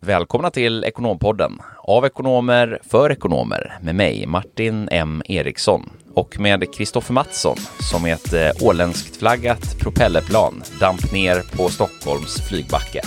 Välkomna till Ekonompodden av ekonomer för ekonomer med mig Martin M Eriksson och med Kristoffer Mattsson som är ett eh, åländskt flaggat propellerplan damp ner på Stockholms flygbacke.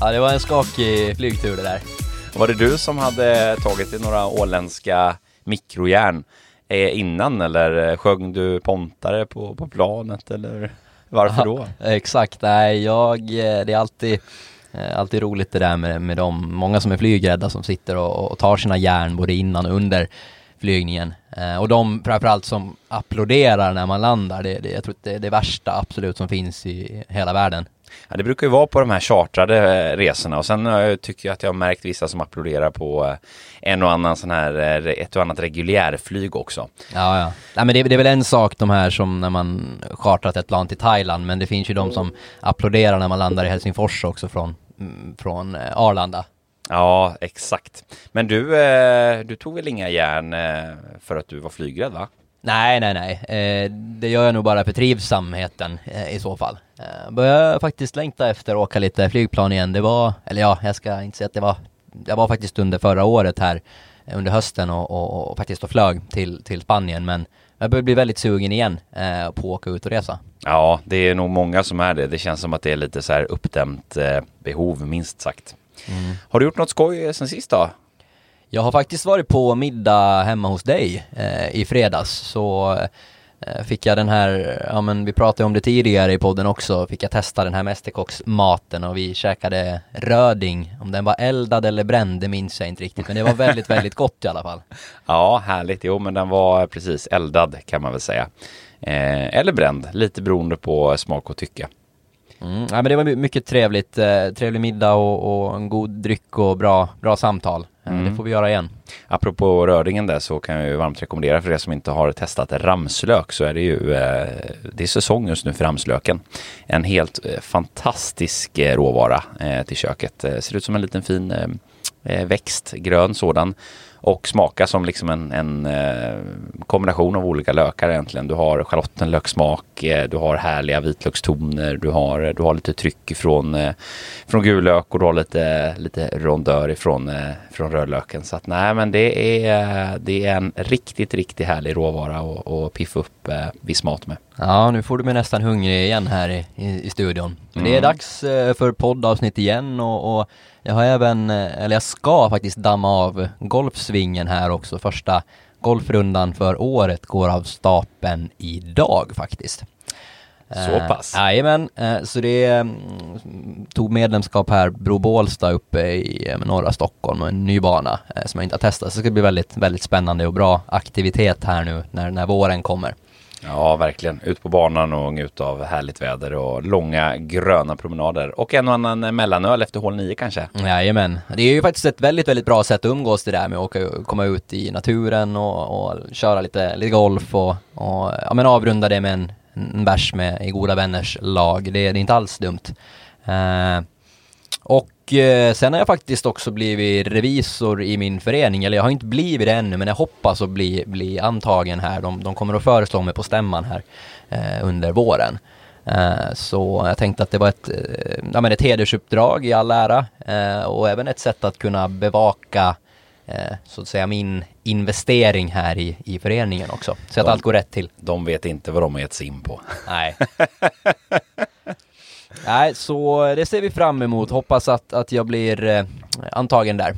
Ja, det var en skakig flygtur det där. Var det du som hade tagit i några åländska mikrojärn eh, innan eller eh, sjöng du pontare på, på planet eller varför då? Exakt, nej jag, eh, det är alltid, alltid roligt det där med, med de, många som är flygrädda som sitter och, och tar sina järn både innan och under flygningen. och de framförallt som applåderar när man landar, det, det, jag tror att det är det värsta absolut som finns i hela världen. Ja, det brukar ju vara på de här chartrade eh, resorna och sen jag tycker jag att jag har märkt vissa som applåderar på eh, en och annan sån här, eh, ett och annat reguljärflyg också. Ja, ja. Nej, men det, det är väl en sak de här som när man chartrat ett plan till Thailand, men det finns ju de som applåderar när man landar i Helsingfors också från, mm, från Arlanda. Ja, exakt. Men du, du tog väl inga järn för att du var flygrädd va? Nej, nej, nej. Eh, det gör jag nog bara för trivsamheten eh, i så fall. Eh, börjar faktiskt längta efter att åka lite flygplan igen. Det var, eller ja, jag ska inte säga att det var, jag var faktiskt under förra året här eh, under hösten och, och, och faktiskt och flög till, till Spanien, men jag börjar bli väldigt sugen igen eh, på att åka ut och resa. Ja, det är nog många som är det. Det känns som att det är lite så här uppdämt eh, behov, minst sagt. Mm. Har du gjort något skoj sen sist då? Jag har faktiskt varit på middag hemma hos dig eh, i fredags, så eh, fick jag den här, ja men vi pratade om det tidigare i podden också, fick jag testa den här mästerkocksmaten och vi käkade röding. Om den var eldad eller bränd, det minns jag inte riktigt, men det var väldigt, väldigt gott i alla fall. Ja, härligt. Jo, men den var precis eldad kan man väl säga. Eh, eller bränd, lite beroende på smak och tycke. Mm, ja, men det var mycket trevligt, eh, trevlig middag och, och, en god dryck och bra, bra samtal. Eh, mm. Det får vi göra igen. Apropå röringen där så kan jag ju varmt rekommendera för er som inte har testat ramslök så är det ju eh, det är säsong just nu för ramslöken. En helt eh, fantastisk råvara till köket. ser ut som en liten fin växt, grön sådan och smaka som liksom en, en eh, kombination av olika lökar egentligen. Du har schalottenlökssmak, eh, du har härliga vitlökstoner, du har, du har lite tryck ifrån, eh, från gul lök och du har lite, lite rondör ifrån från rödlöken. Så att nej men det är, det är en riktigt, riktigt härlig råvara att piffa upp viss mat med. Ja, nu får du mig nästan hungrig igen här i, i, i studion. Mm. Det är mm. dags för poddavsnitt igen och, och jag har även, eller jag ska faktiskt damma av golfsvingen här också. Första golfrundan för året går av stapeln idag faktiskt. Så eh, pass? Jajamän, eh, så det mm, tog medlemskap här, Bro Bålsta uppe i eh, norra Stockholm och en ny bana som jag inte har testat. Så det ska bli väldigt, väldigt spännande och bra aktivitet här nu när, när våren kommer. Ja, verkligen. Ut på banan och njuta av härligt väder och långa gröna promenader. Och en och annan mellanöl efter hål 9 kanske. Jajamän. Det är ju faktiskt ett väldigt, väldigt bra sätt att umgås det där med att åka, komma ut i naturen och, och köra lite, lite golf och, och ja, men avrunda det med en, en bärs med i goda vänners lag. Det, det är inte alls dumt. Uh, och eh, sen har jag faktiskt också blivit revisor i min förening, eller jag har inte blivit det ännu, men jag hoppas att bli, bli antagen här. De, de kommer att föreslå mig på stämman här eh, under våren. Eh, så jag tänkte att det var ett, eh, ja, men ett hedersuppdrag i all ära eh, och även ett sätt att kunna bevaka så att säga min investering här i, i föreningen också. Så att de, allt går rätt till. De vet inte vad de har gett sig in på. Nej. Nej, så det ser vi fram emot. Hoppas att, att jag blir eh, antagen där.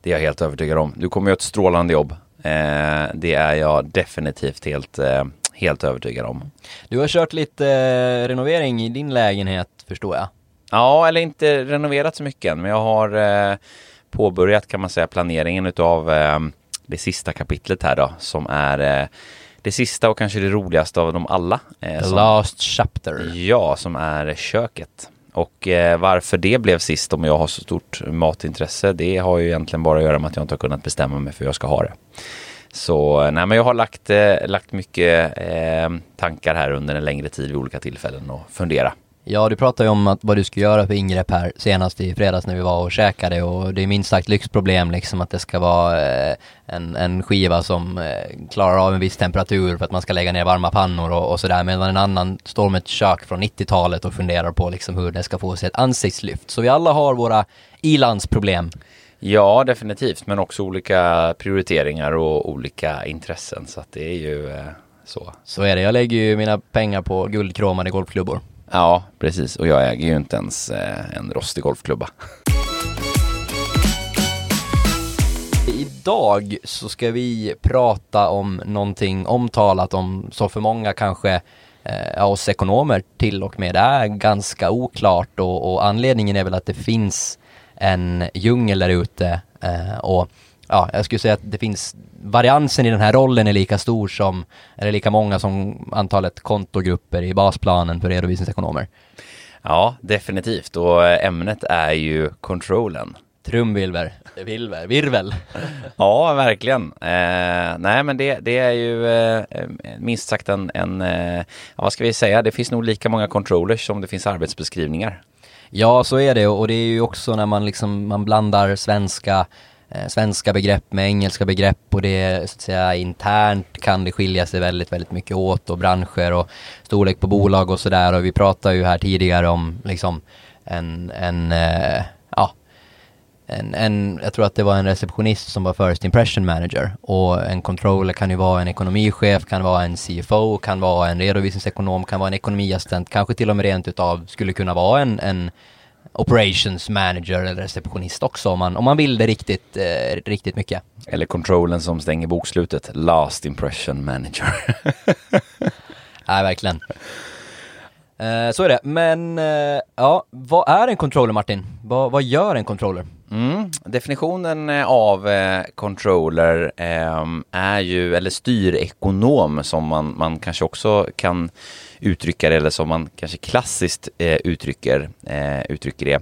Det är jag helt övertygad om. Du kommer göra ett strålande jobb. Eh, det är jag definitivt helt, eh, helt övertygad om. Du har kört lite eh, renovering i din lägenhet förstår jag. Ja, eller inte renoverat så mycket än, men jag har eh, påbörjat kan man säga planeringen utav eh, det sista kapitlet här då, som är det sista och kanske det roligaste av dem alla. Eh, The som, last chapter. Ja, som är köket. Och eh, varför det blev sist om jag har så stort matintresse, det har ju egentligen bara att göra med att jag inte har kunnat bestämma mig för hur jag ska ha det. Så nej, men jag har lagt, eh, lagt mycket eh, tankar här under en längre tid vid olika tillfällen och fundera. Ja, du pratade ju om att, vad du skulle göra för ingrepp här senast i fredags när vi var och käkade och det är minst sagt lyxproblem liksom att det ska vara eh, en, en skiva som eh, klarar av en viss temperatur för att man ska lägga ner varma pannor och, och sådär medan en annan står med ett kök från 90-talet och funderar på liksom hur det ska få sig ett ansiktslyft. Så vi alla har våra ilandsproblem. Ja, definitivt, men också olika prioriteringar och olika intressen så att det är ju eh, så. Så är det. Jag lägger ju mina pengar på guldkromade golfklubbor. Ja, precis. Och jag äger ju inte ens eh, en rostig golfklubba. Idag så ska vi prata om någonting omtalat om, så för många kanske eh, oss ekonomer till och med det är ganska oklart och, och anledningen är väl att det finns en djungel där ute eh, och ja, jag skulle säga att det finns variansen i den här rollen är lika stor som, eller lika många som antalet kontogrupper i basplanen för redovisningsekonomer. Ja, definitivt. Och ämnet är ju kontrollen. Trumvirvel, virvel, virvel. ja, verkligen. Eh, nej, men det, det är ju eh, minst sagt en, en eh, vad ska vi säga, det finns nog lika många controllers som det finns arbetsbeskrivningar. Ja, så är det och det är ju också när man liksom, man blandar svenska eh, Eh, svenska begrepp med engelska begrepp och det så att säga internt kan det skilja sig väldigt, väldigt mycket åt och branscher och storlek på bolag och sådär. Och vi pratade ju här tidigare om liksom en, en eh, ja, en, en, jag tror att det var en receptionist som var first impression manager. Och en controller kan ju vara en ekonomichef, kan vara en CFO, kan vara en redovisningsekonom, kan vara en ekonomiassistent, kanske till och med rent utav skulle kunna vara en, en operations manager eller receptionist också om man, om man vill det riktigt, eh, riktigt mycket. Eller controllen som stänger bokslutet, last impression manager. Nej, verkligen. Eh, så är det, men eh, ja, vad är en controller Martin? Va, vad gör en controller? Mm. Definitionen eh, av eh, controller eh, är ju, eller styrekonom som man, man kanske också kan uttrycka det, eller som man kanske klassiskt eh, uttrycker, eh, uttrycker det,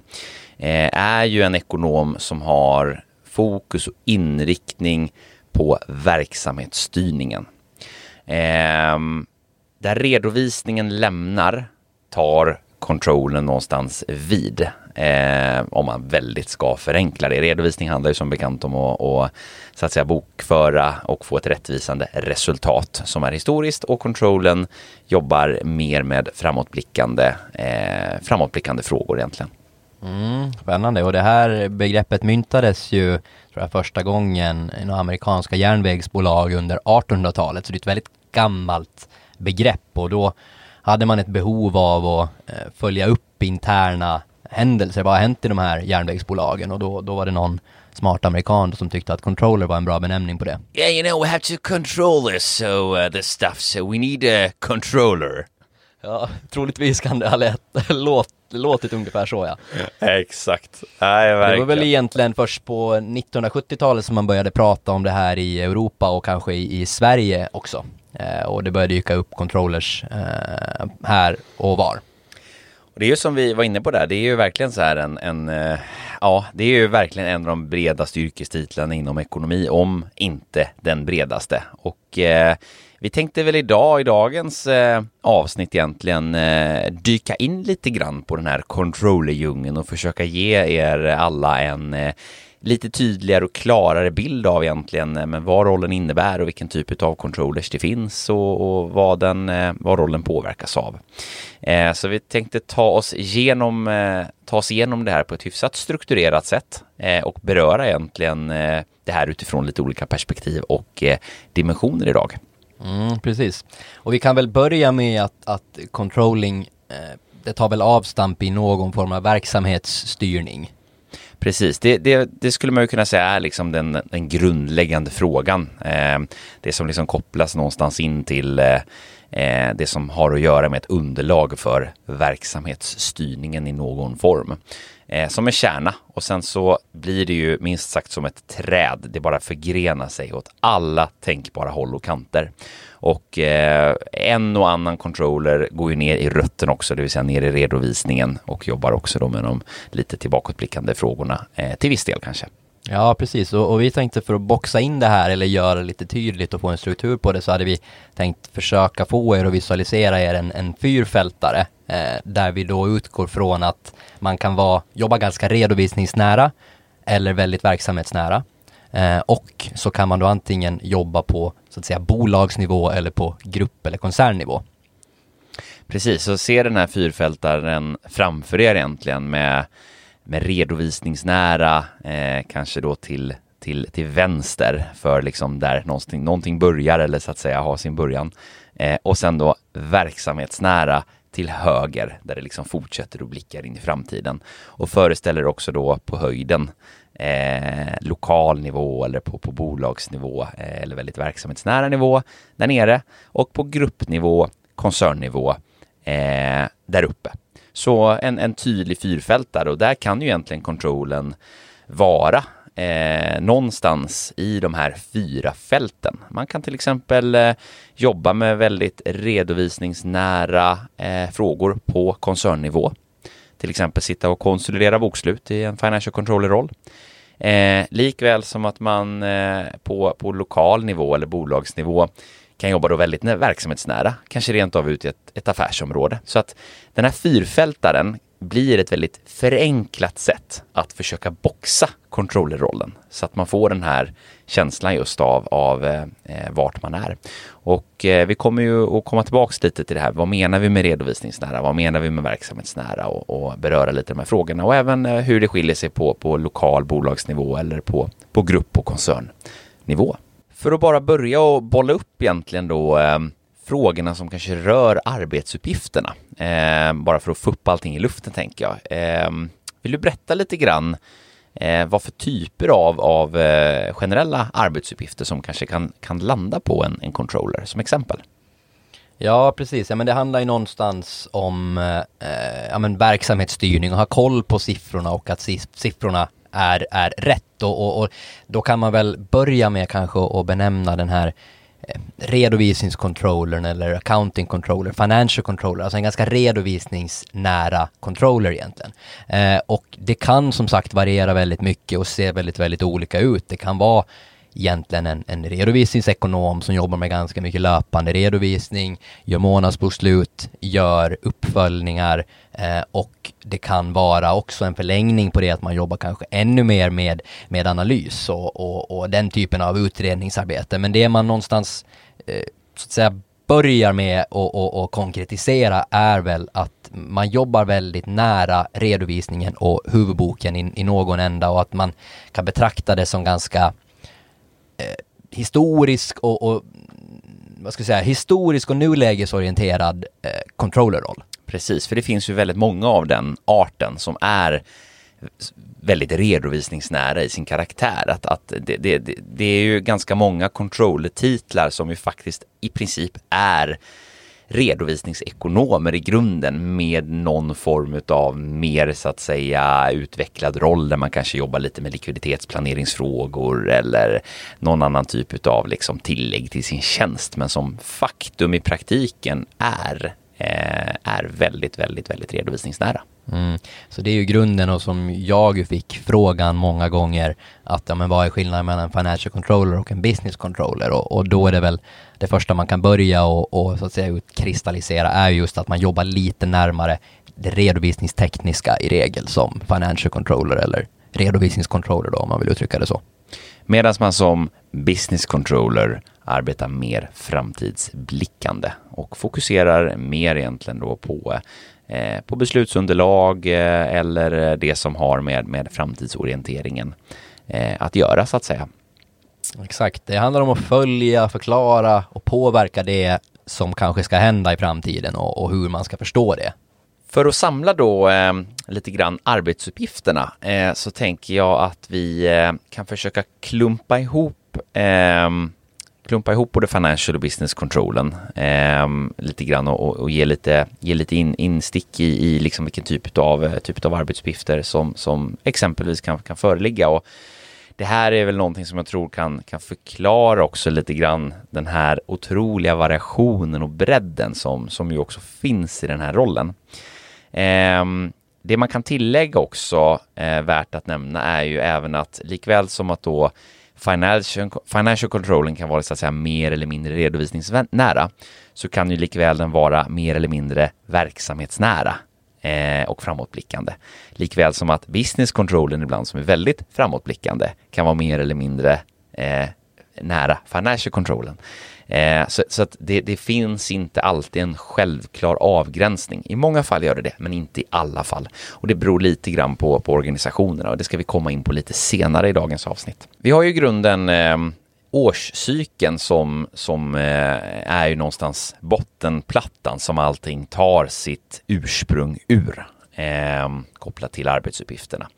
eh, är ju en ekonom som har fokus och inriktning på verksamhetsstyrningen. Ehm, där redovisningen lämnar tar kontrollen någonstans vid. Eh, om man väldigt ska förenkla det. Redovisning handlar ju som bekant om att, och, så att säga, bokföra och få ett rättvisande resultat som är historiskt och kontrollen jobbar mer med framåtblickande, eh, framåtblickande frågor egentligen. Mm, spännande och det här begreppet myntades ju tror jag, första gången i några amerikanska järnvägsbolag under 1800-talet så det är ett väldigt gammalt begrepp och då hade man ett behov av att eh, följa upp interna händelser, vad har hänt i de här järnvägsbolagen och då, då var det någon smart amerikan som tyckte att controller var en bra benämning på det. Yeah, you know, we have to control this, so uh, this stuff, so we need a controller. Ja, troligtvis kan det ha lät, låt, låtit ungefär så ja. Exakt. Nej, verkligen. Det var väl egentligen först på 1970-talet som man började prata om det här i Europa och kanske i, i Sverige också. Eh, och det började dyka upp controllers eh, här och var. Och det är ju som vi var inne på där, det är ju verkligen så här en, en eh, ja, det är ju verkligen en av de bredaste yrkestitlarna inom ekonomi, om inte den bredaste. Och eh, vi tänkte väl idag, i dagens eh, avsnitt egentligen, eh, dyka in lite grann på den här controllerdjungeln och försöka ge er alla en eh, lite tydligare och klarare bild av egentligen eh, men vad rollen innebär och vilken typ av controllers det finns och, och vad, den, eh, vad rollen påverkas av. Eh, så vi tänkte ta oss igenom, eh, ta oss igenom det här på ett hyfsat strukturerat sätt eh, och beröra egentligen eh, det här utifrån lite olika perspektiv och dimensioner idag. Mm, precis. Och vi kan väl börja med att, att controlling, det tar väl avstamp i någon form av verksamhetsstyrning. Precis, det, det, det, skulle man ju kunna säga är liksom den, den grundläggande frågan. Eh, det som liksom kopplas någonstans in till eh, eh det som har att göra med ett underlag för verksamhetsstyrningen i någon form. Eh, som en kärna och sen så blir det ju minst sagt som ett träd. Det bara förgrenar sig åt alla tänkbara håll och kanter. Och eh, en och annan controller går ju ner i rötten också, det vill säga ner i redovisningen och jobbar också då med de lite tillbakablickande frågorna, eh, till viss del kanske. Ja, precis. Och, och, vi tänkte för att boxa in det här eller göra det lite tydligt och få en struktur på det så hade vi tänkt försöka få er att visualisera er en, en fyrfältare Eh, där vi då utgår från att man kan vara, jobba ganska redovisningsnära eller väldigt verksamhetsnära. Eh, och så kan man då antingen jobba på så att säga bolagsnivå eller på grupp eller koncernnivå. Precis, så se den här fyrfältaren framför er egentligen med, med redovisningsnära, eh, kanske då till, till, till vänster för liksom där någonting, någonting börjar eller så att säga har sin början. Eh, och sen då verksamhetsnära till höger där det liksom fortsätter och blickar in i framtiden. Och föreställer också då på höjden eh, lokal nivå eller på, på bolagsnivå eh, eller väldigt verksamhetsnära nivå där nere och på gruppnivå, koncernnivå eh, där uppe. Så en, en tydlig fyrfältare och där kan ju egentligen kontrollen vara eh, någonstans i de här fyra fälten. Man kan till exempel eh, jobba med väldigt redovisningsnära eh, frågor på koncernnivå. Till exempel sitta och konsolidera bokslut i en financial controller-roll. Eh, likväl som att man eh, på, på lokal nivå eller bolagsnivå kan jobba då väldigt verksamhetsnära, kanske rent av ut i ett, ett affärsområde. Så att den här fyrfältaren blir ett väldigt förenklat sätt att försöka boxa controllerrollen så att man får den här känslan just av, av eh, eh, vart man är. Och eh, vi kommer ju att komma tillbaks lite till det här. Vad menar vi med redovisningsnära? Vad menar vi med verksamhetsnära? Och, och beröra lite de här frågorna och även eh, hur det skiljer sig på, på lokal bolagsnivå eller på, på grupp och koncernnivå. För att bara börja och bolla upp egentligen då eh, frågorna som kanske rör arbetsuppgifterna. Eh, bara för att få upp allting i luften tänker jag. Eh, vill du berätta lite grann eh, vad för typer av, av eh, generella arbetsuppgifter som kanske kan, kan landa på en, en controller som exempel? Ja, precis. Ja, men det handlar ju någonstans om eh, ja, men verksamhetsstyrning och ha koll på siffrorna och att siffrorna är, är rätt. Och, och, och då kan man väl börja med kanske att benämna den här Eh, redovisningscontrollern eller accounting controller, financial controller, alltså en ganska redovisningsnära controller egentligen. Eh, och det kan som sagt variera väldigt mycket och se väldigt, väldigt olika ut. Det kan vara egentligen en, en redovisningsekonom som jobbar med ganska mycket löpande redovisning, gör månadsbokslut, gör uppföljningar eh, och det kan vara också en förlängning på det att man jobbar kanske ännu mer med, med analys och, och, och den typen av utredningsarbete. Men det man någonstans eh, så att säga börjar med och, och, och, konkretisera är väl att man jobbar väldigt nära redovisningen och huvudboken i, i någon ända och att man kan betrakta det som ganska eh, historisk och, och, vad ska jag säga, historisk och nulägesorienterad eh, controllerroll. Precis, för det finns ju väldigt många av den arten som är väldigt redovisningsnära i sin karaktär. Att, att det, det, det är ju ganska många controller-titlar som ju faktiskt i princip är redovisningsekonomer i grunden med någon form av mer så att säga utvecklad roll där man kanske jobbar lite med likviditetsplaneringsfrågor eller någon annan typ av liksom tillägg till sin tjänst men som faktum i praktiken är eh, är väldigt, väldigt, väldigt redovisningsnära. Mm. Så det är ju grunden och som jag fick frågan många gånger att ja, men vad är skillnaden mellan en financial controller och en business controller och, och då är det väl det första man kan börja och, och så att säga utkristallisera är just att man jobbar lite närmare det redovisningstekniska i regel som financial controller eller redovisningscontroller då om man vill uttrycka det så. Medan man som business controller arbetar mer framtidsblickande och fokuserar mer egentligen då på Eh, på beslutsunderlag eh, eller det som har med, med framtidsorienteringen eh, att göra så att säga. Exakt, det handlar om att följa, förklara och påverka det som kanske ska hända i framtiden och, och hur man ska förstå det. För att samla då eh, lite grann arbetsuppgifterna eh, så tänker jag att vi eh, kan försöka klumpa ihop klumpa ihop både financial och business controlen eh, lite grann och, och, ge lite, ge lite in, instick i, i liksom vilken typ av, typ av arbetsuppgifter som, som exempelvis kan, kan föreligga. Och det här är väl någonting som jag tror kan, kan förklara också lite grann den här otroliga variationen och bredden som, som ju också finns i den här rollen. Eh, det man kan tillägga också, eh, värt att nämna, är ju även att likväl som att då financial, financial controlling kan vara så att säga mer eller mindre redovisningsnära så kan ju likväl den vara mer eller mindre verksamhetsnära eh, och framåtblickande. Likväl som att business controlling ibland som är väldigt framåtblickande kan vara mer eller mindre eh, nära financial controllen. Eh, så, så att det, det, finns inte alltid en självklar avgränsning. I många fall gör det det, men inte i alla fall. Och det beror lite grann på, på organisationerna och det ska vi komma in på lite senare i dagens avsnitt. Vi har ju grunden eh, årscykeln som, som eh, är ju någonstans bottenplattan som allting tar sitt ursprung ur eh, kopplat till arbetsuppgifterna.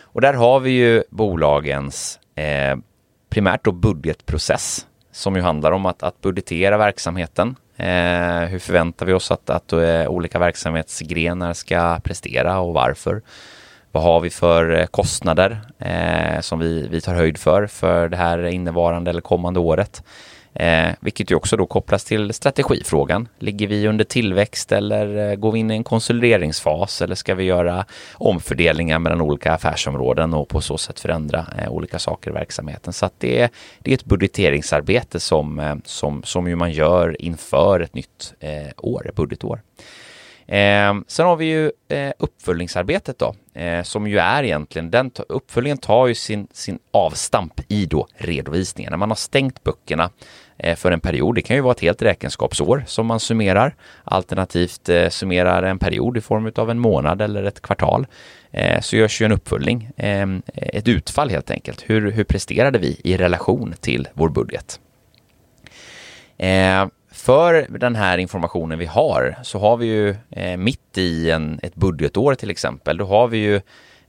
Och där har vi ju bolagens eh, primärt då budgetprocess som ju handlar om att, att budgetera verksamheten. Eh, hur förväntar vi oss att, att eh, olika verksamhetsgrenar ska prestera och varför? Vad har vi för eh, kostnader eh, som vi, vi tar höjd för för det här innevarande eller kommande året? Eh, vilket ju också då kopplas till strategifrågan. Ligger vi under tillväxt eller eh, går vi in i en konsolideringsfas eller ska vi göra omfördelningar mellan olika affärsområden och på så sätt förändra eh, olika saker i verksamheten. Så att det, är, det är ett budgeteringsarbete som, eh, som, som ju man gör inför ett nytt eh, år, budgetår. Eh, sen har vi ju eh, uppföljningsarbetet då, eh, som ju är egentligen, den uppföljningen tar ju sin, sin avstamp i då redovisningen. När man har stängt böckerna Eh, för en period, det kan ju vara ett helt räkenskapsår som man summerar, alternativt eh, summerar en period i form av en månad eller ett kvartal, eh, så görs ju en uppföljning, ehm, ett utfall helt enkelt. Hur, hur presterade vi i relation till vår budget? för den här informationen vi har så har vi ju eh, mitt i en, ett budgetår till exempel, då har vi ju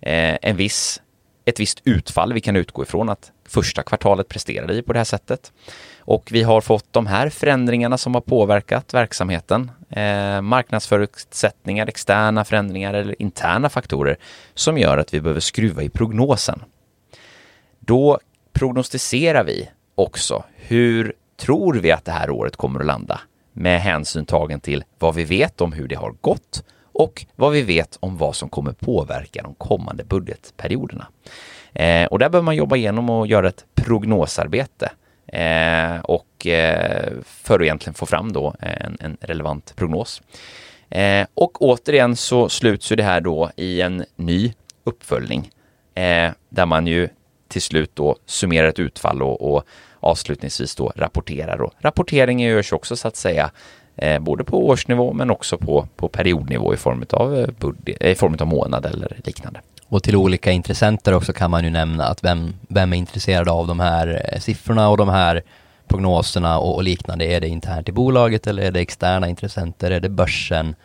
eh, en viss, ett visst utfall vi kan utgå ifrån att första kvartalet presterade i på det här sättet. Och vi har fått de här förändringarna som har påverkat verksamheten, eh, marknadsförutsättningar, externa förändringar eller interna faktorer som gör att vi behöver skruva i prognosen. Då prognostiserar vi också hur tror vi att det här året kommer att landa med hänsyn tagen till vad vi vet om hur det har gått och vad vi vet om vad som kommer påverka de kommande budgetperioderna. Eh, och där behöver man jobba igenom och göra ett prognosarbete eh, och eh, för att egentligen få fram då en, en relevant prognos. Eh, och återigen så sluts ju det här då i en ny uppföljning eh, där man ju till slut då summerar ett utfall och, och avslutningsvis då rapporterar. Och rapporteringen görs också så att säga eh, både på årsnivå men också på, på periodnivå i form av, eh, budget, eh, i form av månad eller liknande. Och till olika intressenter också kan man ju nämna att vem, vem är intresserad av de här eh, siffrorna och de här prognoserna och, och liknande. Är det internt i bolaget eller är det externa intressenter? Är det börsen?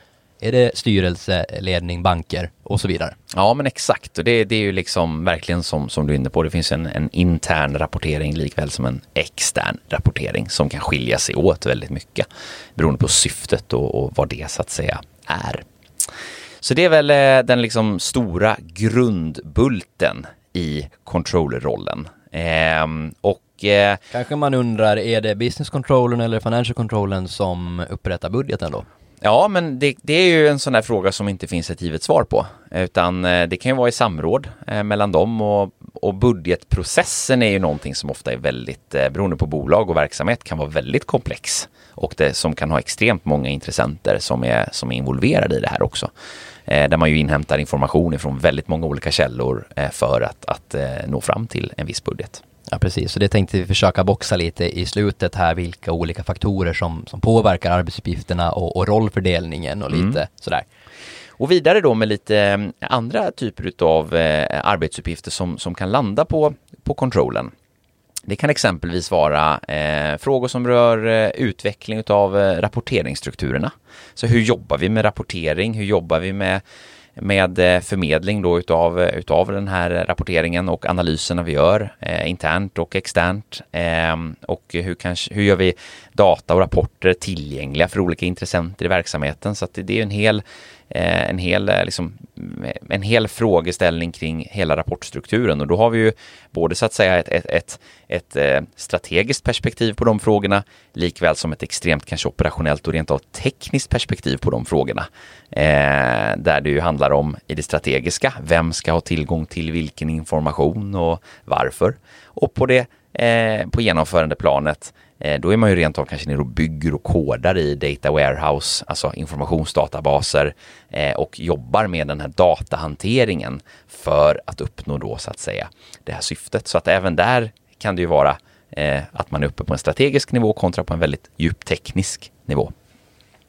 Är det styrelse, ledning, banker och så vidare? Ja, men exakt. Och det, det är ju liksom verkligen som, som du är inne på. Det finns en, en intern rapportering likväl som en extern rapportering som kan skilja sig åt väldigt mycket beroende på syftet och, och vad det så att säga är. Så det är väl eh, den liksom stora grundbulten i controllerrollen. Ehm, och eh, Kanske man undrar, är det business controllern eller financial controllern som upprättar budgeten då? Ja, men det, det, är ju en sån där fråga som inte finns ett givet svar på, utan eh, det kan ju vara i samråd eh, mellan dem och, och, budgetprocessen är ju någonting som ofta är väldigt, eh, beroende på bolag och verksamhet, kan vara väldigt komplex och det som kan ha extremt många intressenter som är, som är involverade i det här också. där man ju inhämtar information från väldigt många olika källor för att, att nå fram till en viss budget. Ja, precis. Så det tänkte vi försöka boxa lite i slutet här, vilka olika faktorer som, som påverkar arbetsuppgifterna och, och rollfördelningen och lite mm. sådär. Och vidare då med lite eh, andra typer av eh, arbetsuppgifter som, som kan landa på, på kontrollen. Det kan exempelvis vara eh, frågor som rör eh, utveckling av eh, rapporteringsstrukturerna. Så hur jobbar vi med rapportering? Hur jobbar vi med med eh, förmedling då utav, eh, utav den här rapporteringen och analyserna vi gör eh, internt och externt. Eh, och hur, kanske, hur gör vi data och rapporter tillgängliga för olika intressenter i verksamheten? Så att det, det är en hel Eh, en hel, eh, liksom, en hel frågeställning kring hela rapportstrukturen och då har vi ju både så att säga ett, ett, ett, ett eh, strategiskt perspektiv på de frågorna likväl som ett extremt kanske operationellt och rent av tekniskt perspektiv på de frågorna. Eh, där det ju handlar om i det strategiska, vem ska ha tillgång till vilken information och varför? Och på det eh, på genomförandeplanet Eh, då är man ju rent av kanske nere och bygger och kodar i data warehouse, alltså informationsdatabaser eh, och jobbar med den här datahanteringen för att uppnå då så att säga det här syftet. Så att även där kan det ju vara eh, att man är uppe på en strategisk nivå kontra på en väldigt djup teknisk nivå.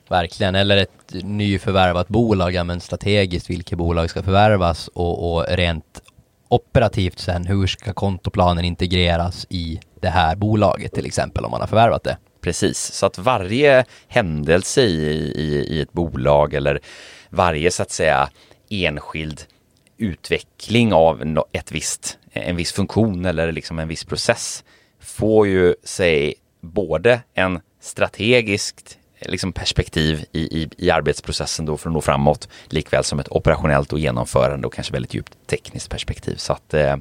Verkligen, eller ett nyförvärvat bolag, ja men strategiskt vilket bolag ska förvärvas och, och rent operativt sen, hur ska kontoplanen integreras i det här bolaget till exempel om man har förvärvat det? Precis, så att varje händelse i, i, i ett bolag eller varje så att säga enskild utveckling av ett visst, en viss funktion eller liksom en viss process får ju sig både en strategiskt Eh, liksom perspektiv i, i, i arbetsprocessen då för att nå framåt, likväl som ett operationellt och genomförande och kanske väldigt djupt tekniskt perspektiv. Så att eh,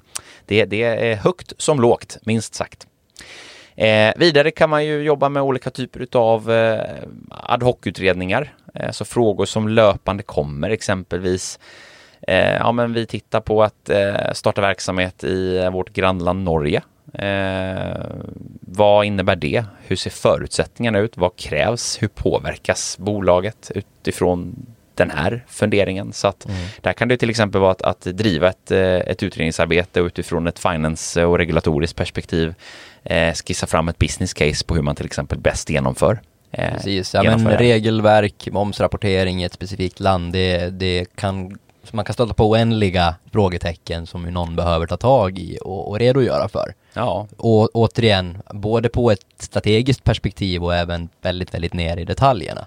det, det är högt som lågt, minst sagt. Eh, vidare kan man ju jobba med olika typer av eh, ad hoc-utredningar, eh, så frågor som löpande kommer exempelvis. Eh, ja, men vi tittar på att eh, starta verksamhet i vårt grannland Norge Eh, vad innebär det? Hur ser förutsättningarna ut? Vad krävs? Hur påverkas bolaget utifrån den här funderingen? Så att mm. där kan det till exempel vara att, att driva ett, eh, ett utredningsarbete utifrån ett finance och regulatoriskt perspektiv eh, skissa fram ett business case på hur man till exempel bäst genomför eh, Precis, ja, men regelverk, momsrapportering i ett specifikt land, det, det kan så man kan stöta på oändliga frågetecken som någon behöver ta tag i och, och redogöra för. Ja. Och återigen, både på ett strategiskt perspektiv och även väldigt, väldigt ner i detaljerna.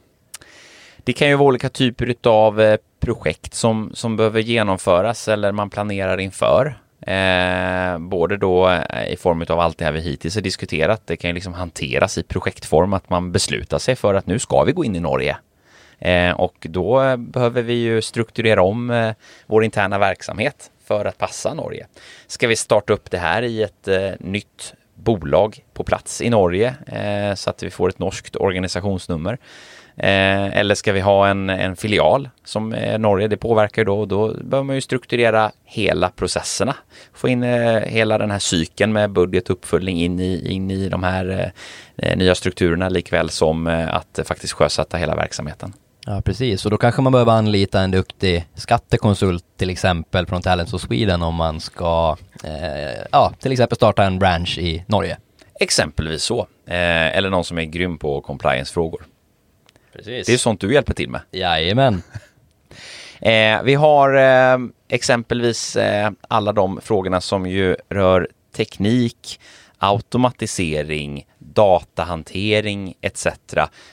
Det kan ju vara olika typer av eh, projekt som, som behöver genomföras eller man planerar inför. Eh, både då eh, i form av allt det här vi hittills har diskuterat. Det kan ju liksom hanteras i projektform att man beslutar sig för att nu ska vi gå in i Norge. Eh, och då behöver vi ju strukturera om eh, vår interna verksamhet för att passa Norge. Ska vi starta upp det här i ett eh, nytt bolag på plats i Norge så att vi får ett norskt organisationsnummer? Eh, eller ska vi ha en, en filial som är Norge? Det påverkar då och då behöver man ju strukturera hela processerna. Få in eh, hela den här cykeln med budget och uppföljning in i, in i de här nya strukturerna likväl som att faktiskt sjösätta hela verksamheten. Ja, precis. Och då kanske man behöver anlita en duktig skattekonsult till exempel från Talents of Sweden om man ska, eh, ja, till exempel starta en branch i Norge. Exempelvis så. Eh, eller någon som är grym på compliance-frågor. Precis. Det är sånt du hjälper till med. Jajamän. eh, vi har eh, exempelvis eh, alla de frågorna som ju rör teknik, automatisering, datahantering etc.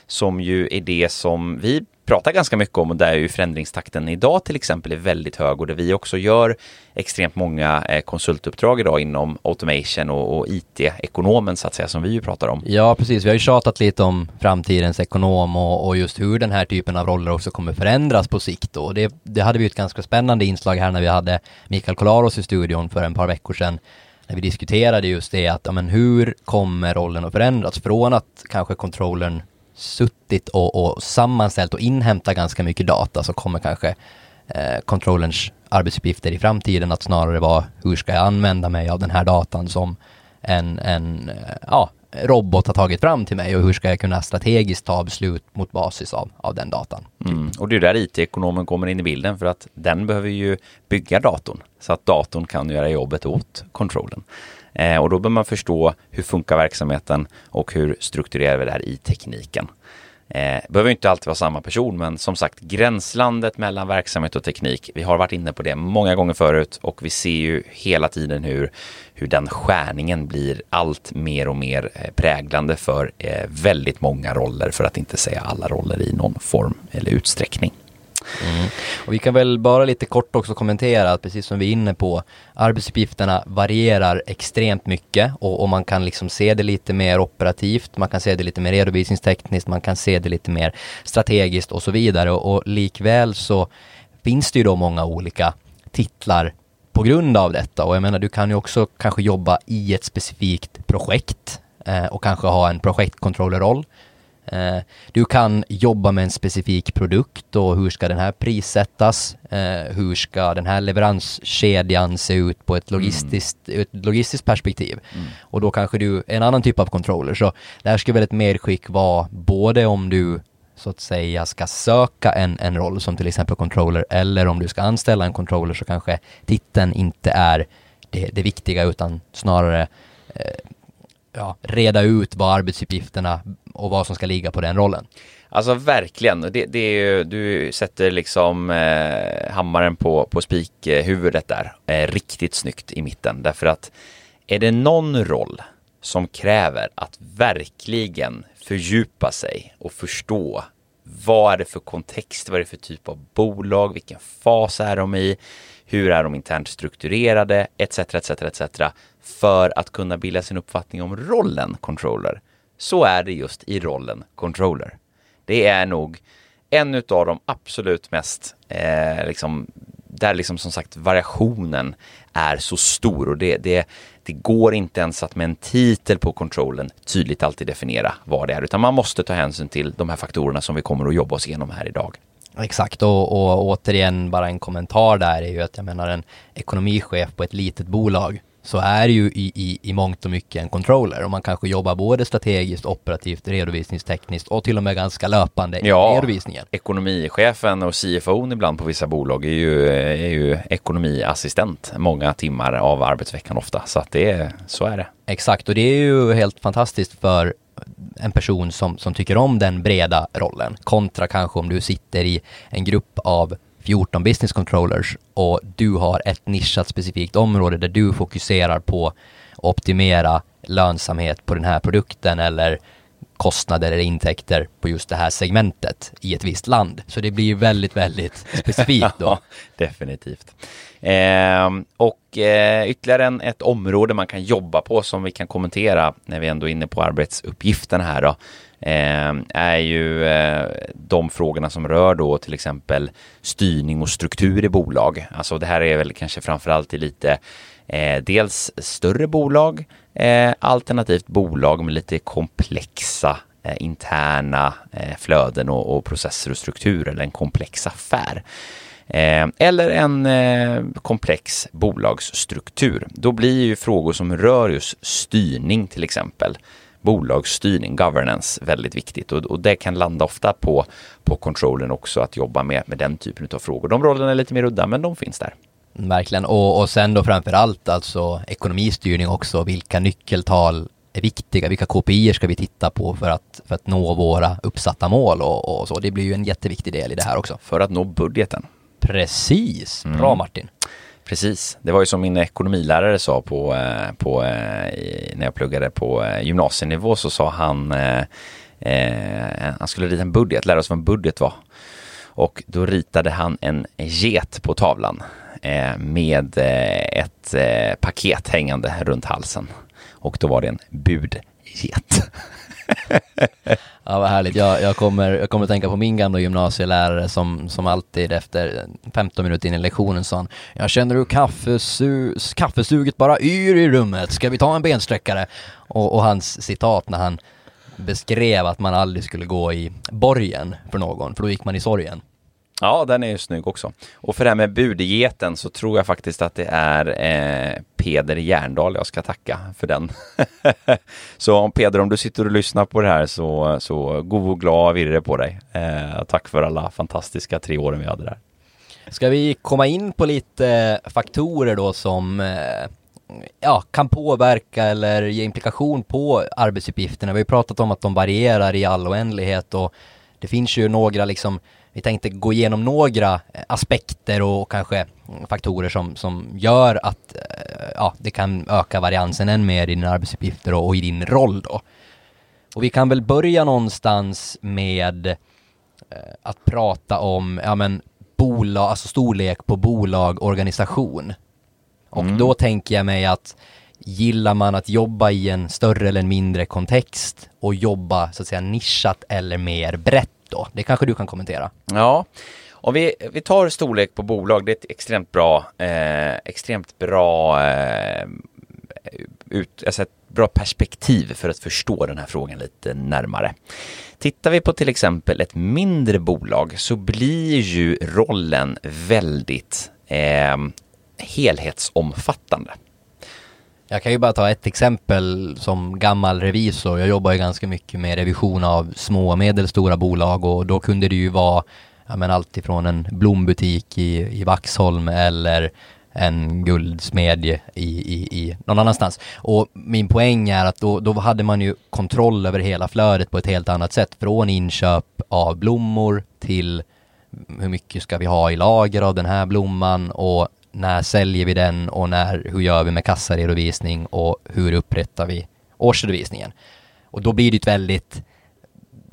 som ju är det som vi pratar ganska mycket om och där ju förändringstakten idag till exempel är väldigt hög och där vi också gör extremt många eh, konsultuppdrag idag inom automation och, och IT-ekonomen så att säga som vi ju pratar om. Ja precis, vi har ju tjatat lite om framtidens ekonom och, och just hur den här typen av roller också kommer förändras på sikt och det, det hade vi ett ganska spännande inslag här när vi hade Mikael Kolaros i studion för en par veckor sedan när vi diskuterade just det att, ja, men hur kommer rollen att förändras? Från att kanske controllern suttit och, och sammanställt och inhämtat ganska mycket data så kommer kanske eh, controllerns arbetsuppgifter i framtiden att snarare vara hur ska jag använda mig av den här datan som en, en eh, ja, robot har tagit fram till mig och hur ska jag kunna strategiskt ta beslut mot basis av, av den datan. Mm. Och det är där IT-ekonomen kommer in i bilden för att den behöver ju bygga datorn så att datorn kan göra jobbet åt kontrollen. Eh, och då bör man förstå hur funkar verksamheten och hur strukturerar vi det här i tekniken. Eh, behöver inte alltid vara samma person, men som sagt gränslandet mellan verksamhet och teknik. Vi har varit inne på det många gånger förut och vi ser ju hela tiden hur, hur den skärningen blir allt mer och mer eh, präglande för eh, väldigt många roller, för att inte säga alla roller i någon form eller utsträckning. Mm. Och vi kan väl bara lite kort också kommentera att precis som vi är inne på, arbetsuppgifterna varierar extremt mycket och, och, man kan liksom se det lite mer operativt, man kan se det lite mer redovisningstekniskt, man kan se det lite mer strategiskt och så vidare. Och, och likväl så finns det ju då många olika titlar på grund av detta. Och jag menar du kan ju också kanske jobba i ett specifikt projekt eh, och kanske ha en projektcontrollerroll du kan jobba med en specifik produkt och hur ska den här prissättas? Eh, hur ska den här leveranskedjan se ut på ett logistiskt, mm. ett logistiskt perspektiv? Mm. Och då kanske du, en annan typ av controller. Så det här skulle väl ett medskick vara både om du så att säga ska söka en, en roll som till exempel controller eller om du ska anställa en controller så kanske titeln inte är det, det viktiga utan snarare eh, ja, reda ut vad arbetsuppgifterna och vad som ska ligga på den rollen. Alltså verkligen, det, det är ju, du sätter liksom eh, hammaren på, på spikhuvudet där, eh, riktigt snyggt i mitten. Därför att är det någon roll som kräver att verkligen fördjupa sig och förstå vad är det för kontext, vad är det för typ av bolag, vilken fas är de i, hur är de internt strukturerade, etc, etc, etc, för att kunna bilda sin uppfattning om rollen controller. Så är det just i rollen controller. Det är nog en av de absolut mest, eh, liksom, där liksom som sagt variationen är så stor och det, det, det går inte ens att med en titel på kontrollen tydligt alltid definiera vad det är, utan man måste ta hänsyn till de här faktorerna som vi kommer att jobba oss igenom här idag. Exakt och, och återigen bara en kommentar där är ju att jag menar en ekonomichef på ett litet bolag så är ju i, i, i mångt och mycket en controller och man kanske jobbar både strategiskt, operativt, redovisningstekniskt och till och med ganska löpande ja, i redovisningen. Ekonomichefen och CFO ibland på vissa bolag är ju, är ju ekonomiassistent många timmar av arbetsveckan ofta så att det så är det. Exakt och det är ju helt fantastiskt för en person som, som tycker om den breda rollen kontra kanske om du sitter i en grupp av 14 business controllers och du har ett nischat specifikt område där du fokuserar på att optimera lönsamhet på den här produkten eller kostnader eller intäkter på just det här segmentet i ett visst land. Så det blir väldigt, väldigt specifikt då. ja, definitivt. Eh, och eh, ytterligare en, ett område man kan jobba på som vi kan kommentera när vi ändå är inne på arbetsuppgifterna här då Ehm, är ju eh, de frågorna som rör då till exempel styrning och struktur i bolag. Alltså det här är väl kanske framförallt i lite eh, dels större bolag eh, alternativt bolag med lite komplexa eh, interna eh, flöden och, och, processer och strukturer eller en komplex affär. Eh, eller en eh, komplex bolagsstruktur. Då blir ju frågor som rör just styrning till exempel bolagsstyrning, governance, väldigt viktigt och, och det kan landa ofta på, på controllen också att jobba med, med den typen av frågor. De rollerna är lite mer udda, men de finns där. Verkligen, och, och sen då framför allt alltså ekonomistyrning också, vilka nyckeltal är viktiga, vilka KPI ska vi titta på för att, för att nå våra uppsatta mål och, och så. Det blir ju en jätteviktig del i det här också. För att nå budgeten. Precis, bra mm. Martin. Precis, det var ju som min ekonomilärare sa på, eh, på, eh, när jag pluggade på eh, gymnasienivå så sa han eh, han skulle rita en budget, lära oss vad en budget var. Och då ritade han en get på tavlan eh, med ett eh, paket hängande runt halsen. Och då var det en budget. ja, vad härligt. Jag, jag, kommer, jag kommer att tänka på min gamla gymnasielärare som, som alltid efter 15 minuter in i lektionen sa han Jag känner hur kaffesu kaffesuget bara yr i rummet. Ska vi ta en bensträckare? Och, och hans citat när han beskrev att man aldrig skulle gå i borgen för någon, för då gick man i sorgen. Ja, den är ju snygg också. Och för det här med budgeten så tror jag faktiskt att det är eh, Peder Järndal jag ska tacka för den. så om Peder, om du sitter och lyssnar på det här så, så god och glad virre på dig. Eh, tack för alla fantastiska tre åren vi hade där. Ska vi komma in på lite faktorer då som eh, ja, kan påverka eller ge implikation på arbetsuppgifterna? Vi har ju pratat om att de varierar i all oändlighet och det finns ju några liksom vi tänkte gå igenom några eh, aspekter och kanske faktorer som, som gör att eh, ja, det kan öka variansen än mer i dina arbetsuppgifter och, och i din roll då. Och vi kan väl börja någonstans med eh, att prata om, ja men, bolag, alltså storlek på bolag, organisation. Och mm. då tänker jag mig att gillar man att jobba i en större eller en mindre kontext och jobba så att säga nischat eller mer brett då? Det kanske du kan kommentera? Ja, om vi, vi tar storlek på bolag, det är ett extremt bra, eh, extremt bra eh, ut, alltså ett bra perspektiv för att förstå den här frågan lite närmare. Tittar vi på till exempel ett mindre bolag så blir ju rollen väldigt eh, helhetsomfattande. Jag kan ju bara ta ett exempel som gammal revisor. Jag jobbar ju ganska mycket med revision av små och medelstora bolag och då kunde det ju vara ja, men allt ifrån en blombutik i, i Vaxholm eller en guldsmedje i, i, i någon annanstans. Och min poäng är att då, då hade man ju kontroll över hela flödet på ett helt annat sätt. Från inköp av blommor till hur mycket ska vi ha i lager av den här blomman och när säljer vi den och när, hur gör vi med kassaredovisning och hur upprättar vi årsredovisningen? Och då blir det ett väldigt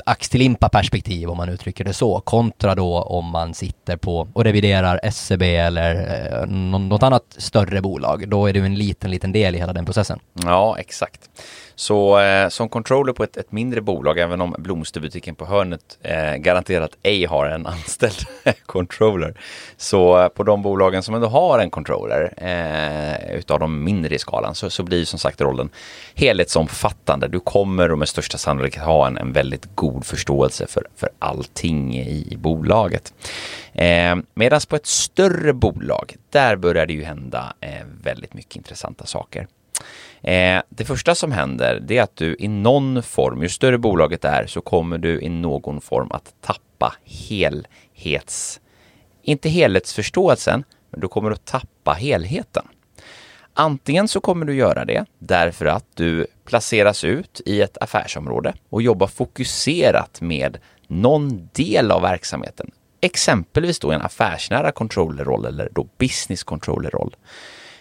ax till limpa perspektiv om man uttrycker det så, kontra då om man sitter på och reviderar SCB eller eh, något annat större bolag. Då är det en liten, liten del i hela den processen. Ja, exakt. Så eh, som controller på ett, ett, mindre bolag, även om blomsterbutiken på hörnet eh, garanterat ej har en anställd controller, så eh, på de bolagen som ändå har en controller eh, utav de mindre i skalan så, så blir som sagt rollen helhetsomfattande. Du kommer och med största sannolikhet ha en, en väldigt god förståelse för, för allting i, i bolaget. Eh, Medan på ett större bolag, där börjar det ju hända eh, väldigt mycket intressanta saker. Eh, det första som händer det är att du i någon form, ju större bolaget är, så kommer du i någon form att tappa helhets... Inte helhetsförståelsen, men du kommer att tappa helheten. Antingen så kommer du göra det därför att du placeras ut i ett affärsområde och jobbar fokuserat med någon del av verksamheten. Exempelvis då en affärsnära controllerroll eller då business controllerroll.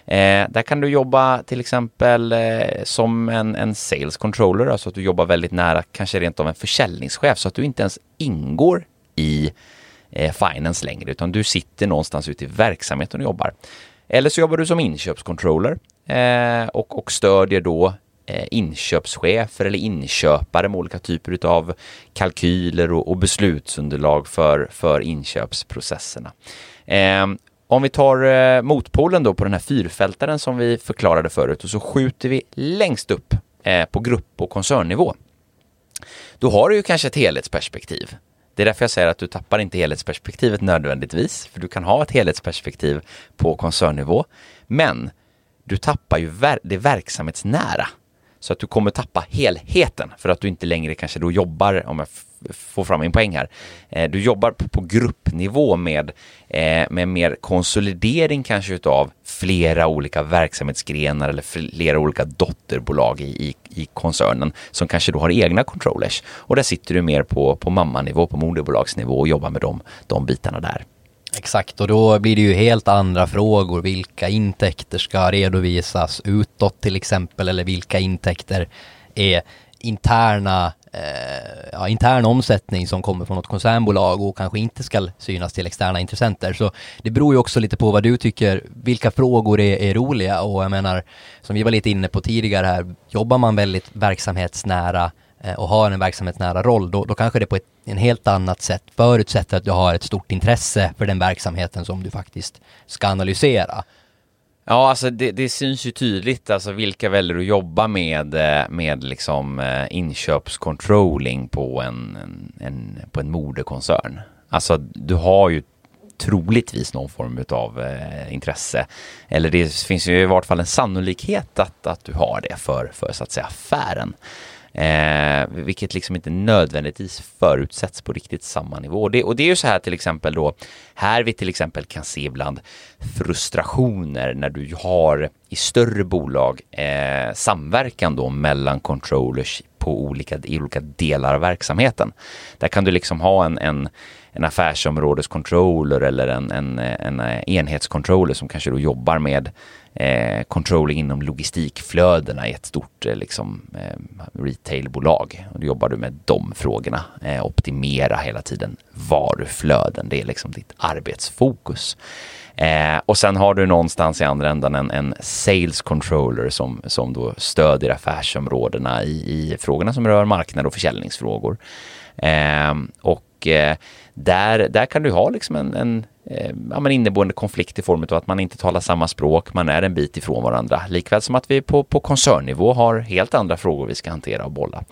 Eh, där kan du jobba till exempel eh, som en, en sales controller, alltså att du jobbar väldigt nära, kanske rent av en försäljningschef, så att du inte ens ingår i eh, finance längre, utan du sitter någonstans ute i verksamheten och jobbar. Eller så jobbar du som inköpscontroller eh, och, och stödjer då eh, inköpschefer eller inköpare med olika typer av kalkyler och, och beslutsunderlag för, för inköpsprocesserna. Ehm, om vi tar eh, motpolen då på den här fyrfältaren som vi förklarade förut och så skjuter vi längst upp eh, på grupp och koncernnivå. Då har du ju kanske ett helhetsperspektiv. Det är därför jag säger att du tappar inte helhetsperspektivet nödvändigtvis, för du kan ha ett helhetsperspektiv på koncernnivå. Men du tappar ju ver det verksamhetsnära. Så att du kommer tappa helheten för att du inte längre kanske då jobbar, om jag får fram min poäng här, eh, du jobbar på, på gruppnivå med, eh, med mer konsolidering kanske utav flera olika verksamhetsgrenar eller flera olika dotterbolag i, i, i koncernen som kanske då har egna controllers. Och där sitter du mer på, på mammanivå, på moderbolagsnivå och jobbar med de, de bitarna där. Exakt, och då blir det ju helt andra frågor. Vilka intäkter ska redovisas utåt till exempel, eller vilka intäkter är interna eh, ja, intern omsättning som kommer från något koncernbolag och kanske inte ska synas till externa intressenter. Så det beror ju också lite på vad du tycker, vilka frågor är, är roliga och jag menar, som vi var lite inne på tidigare här, jobbar man väldigt verksamhetsnära Eh, och har en verksamhetsnära roll, då, då kanske det på ett en helt annat sätt förutsätter att du har ett stort intresse för den verksamheten som du faktiskt ska analysera. Ja, alltså det, det, syns ju tydligt alltså vilka väljer att jobba med, eh, med liksom eh, inköpscontrolling på en, en, en, på en moderkoncern. Alltså du har ju troligtvis någon form av eh, intresse. Eller det finns ju i vart fall en sannolikhet att, att du har det för, för så att säga affären. Eh, vilket liksom inte nödvändigtvis förutsätts på riktigt samma nivå. Och det, och det är ju så här till exempel då, här vi till exempel kan se ibland frustrationer när du har i större bolag eh, samverkan då mellan controllers på olika, i olika delar av verksamheten. Där kan du liksom ha en, en en affärsområdescontroller eller en, en, en eh, enhetscontroller som kanske då jobbar med eh, controlling inom logistikflödena i ett stort eh, liksom, eh, retailbolag. Och då jobbar du med de frågorna. Eh, optimera hela tiden varuflöden. Det är liksom ditt arbetsfokus. Eh, och sen har du någonstans i andra ändan en, en sales controller som, som då stödjer affärsområdena i, i frågorna som rör marknad och försäljningsfrågor. Eh, och och eh, där, där kan du ha liksom en, en eh, ja, men inneboende konflikt i form av att man inte talar samma språk, man är en bit ifrån varandra. Likväl som att vi på, på koncernnivå har helt andra frågor vi ska hantera och bolla.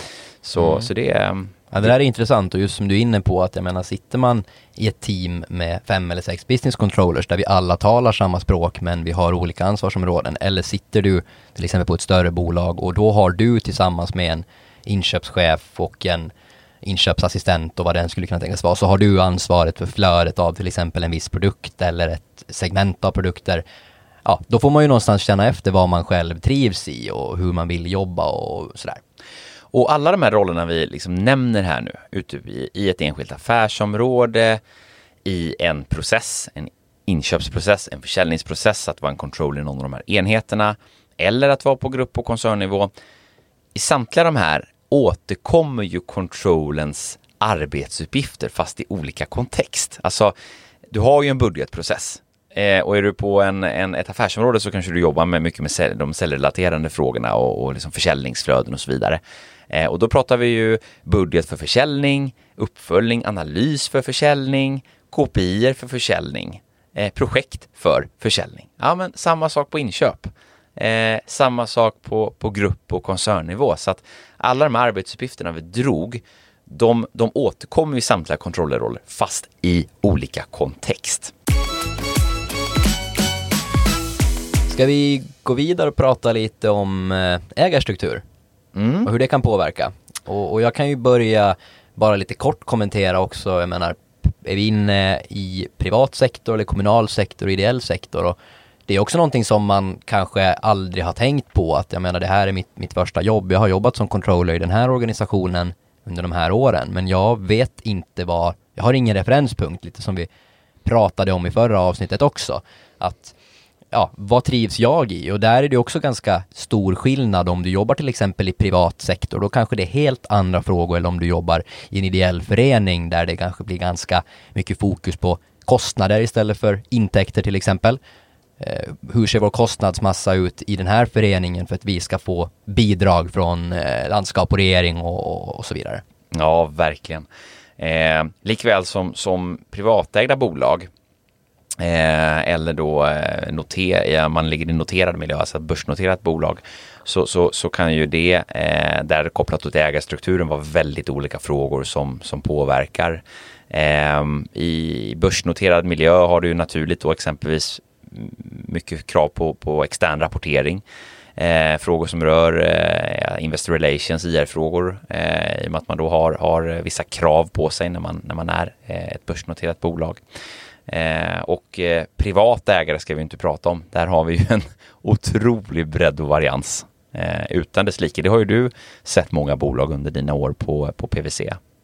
Så, mm. så det är Ja, det där är intressant och just som du är inne på att jag menar sitter man i ett team med fem eller sex business controllers där vi alla talar samma språk men vi har olika ansvarsområden eller sitter du till exempel på ett större bolag och då har du tillsammans med en inköpschef och en inköpsassistent och vad den skulle kunna tänkas vara så har du ansvaret för flödet av till exempel en viss produkt eller ett segment av produkter ja, då får man ju någonstans känna efter vad man själv trivs i och hur man vill jobba och sådär. Och alla de här rollerna vi liksom nämner här nu, ute i, i ett enskilt affärsområde, i en process, en inköpsprocess, en försäljningsprocess, att vara en control i någon av de här enheterna, eller att vara på grupp och koncernnivå. I samtliga de här återkommer ju controllens arbetsuppgifter fast i olika kontext. Alltså, du har ju en budgetprocess Eh, och är du på en, en, ett affärsområde så kanske du jobbar med mycket med de säljrelaterade frågorna och, och liksom försäljningsflöden och så vidare. Eh, och då pratar vi ju budget för försäljning, uppföljning, analys för försäljning, KPI för försäljning, eh, projekt för försäljning. Ja, men samma sak på inköp. Eh, samma sak på, på grupp och koncernnivå. Så att alla de här arbetsuppgifterna vi drog, de, de återkommer i samtliga kontrollroller fast i olika kontext. Ska vi gå vidare och prata lite om eh, ägarstruktur? Mm. Och hur det kan påverka. Och, och, jag kan ju börja bara lite kort kommentera också, jag menar, är vi inne i privat sektor eller kommunal sektor och ideell sektor? Och det är också någonting som man kanske aldrig har tänkt på att jag menar det här är mitt, mitt första jobb. Jag har jobbat som controller i den här organisationen under de här åren men jag vet inte vad, jag har ingen referenspunkt lite som vi pratade om i förra avsnittet också. Att ja, vad trivs jag i? Och där är det också ganska stor skillnad om du jobbar till exempel i privat sektor. Då kanske det är helt andra frågor eller om du jobbar i en ideell förening där det kanske blir ganska mycket fokus på kostnader istället för intäkter till exempel. Eh, hur ser vår kostnadsmassa ut i den här föreningen för att vi ska få bidrag från eh, landskap och regering och, och, så vidare? Ja, verkligen. Eh, likväl som, som privatägda bolag Eh, eller då eh, noter, ja, man ligger i noterad miljö, alltså ett börsnoterat bolag, så, så, så kan ju det, eh, där kopplat till ägarstrukturen, vara väldigt olika frågor som, som påverkar. Eh, I börsnoterad miljö har du ju naturligt då exempelvis mycket krav på, på extern rapportering. Eh, frågor som rör eh, Investor Relations, IR-frågor, eh, i och med att man då har, har vissa krav på sig när man, när man är eh, ett börsnoterat bolag. Eh, och eh, privata ägare ska vi inte prata om. Där har vi ju en otrolig bredd och varians eh, utan dess like. Det har ju du sett många bolag under dina år på, på PVC.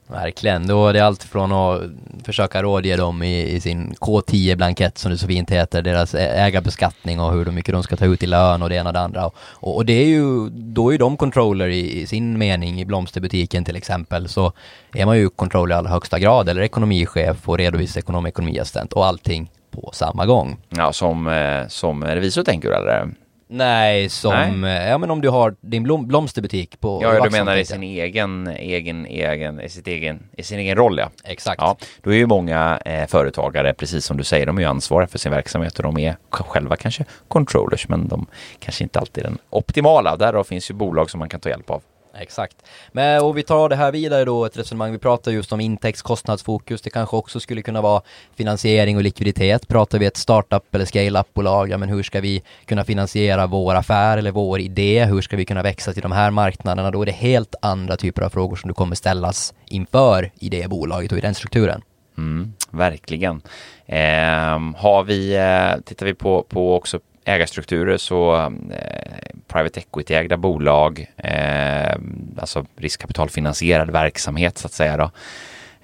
Verkligen, då är det allt från att försöka rådge dem i, i sin K10-blankett som det så fint heter, deras ägarbeskattning och hur mycket de ska ta ut i lön och det ena och det andra. Och, och det är ju, då är de controller i, i, sin mening i blomsterbutiken till exempel, så är man ju controller i allra högsta grad, eller ekonomichef och redovisningsekonom, ekonomiassistent och allting på samma gång. Ja, som, eh, som revisor tänker du eller? Nej, som, Nej. Eh, ja men om du har din blom, blomsterbutik på Ja, du menar i sin egen, egen, egen, i sitt egen, i sin egen roll ja. Exakt. Ja, då är ju många eh, företagare, precis som du säger, de är ju ansvariga för sin verksamhet och de är själva kanske controllers, men de kanske inte alltid är den optimala. Därav finns ju bolag som man kan ta hjälp av. Exakt. Men och vi tar det här vidare då, ett resonemang, vi pratar just om intäktskostnadsfokus, det kanske också skulle kunna vara finansiering och likviditet. Pratar vi ett startup eller scale-up-bolag, ja men hur ska vi kunna finansiera vår affär eller vår idé? Hur ska vi kunna växa till de här marknaderna? Då är det helt andra typer av frågor som du kommer ställas inför i det bolaget och i den strukturen. Mm, verkligen. Eh, har vi, eh, tittar vi på, på också ägarstrukturer så eh, private equity-ägda bolag, eh, alltså riskkapitalfinansierad verksamhet så att säga då,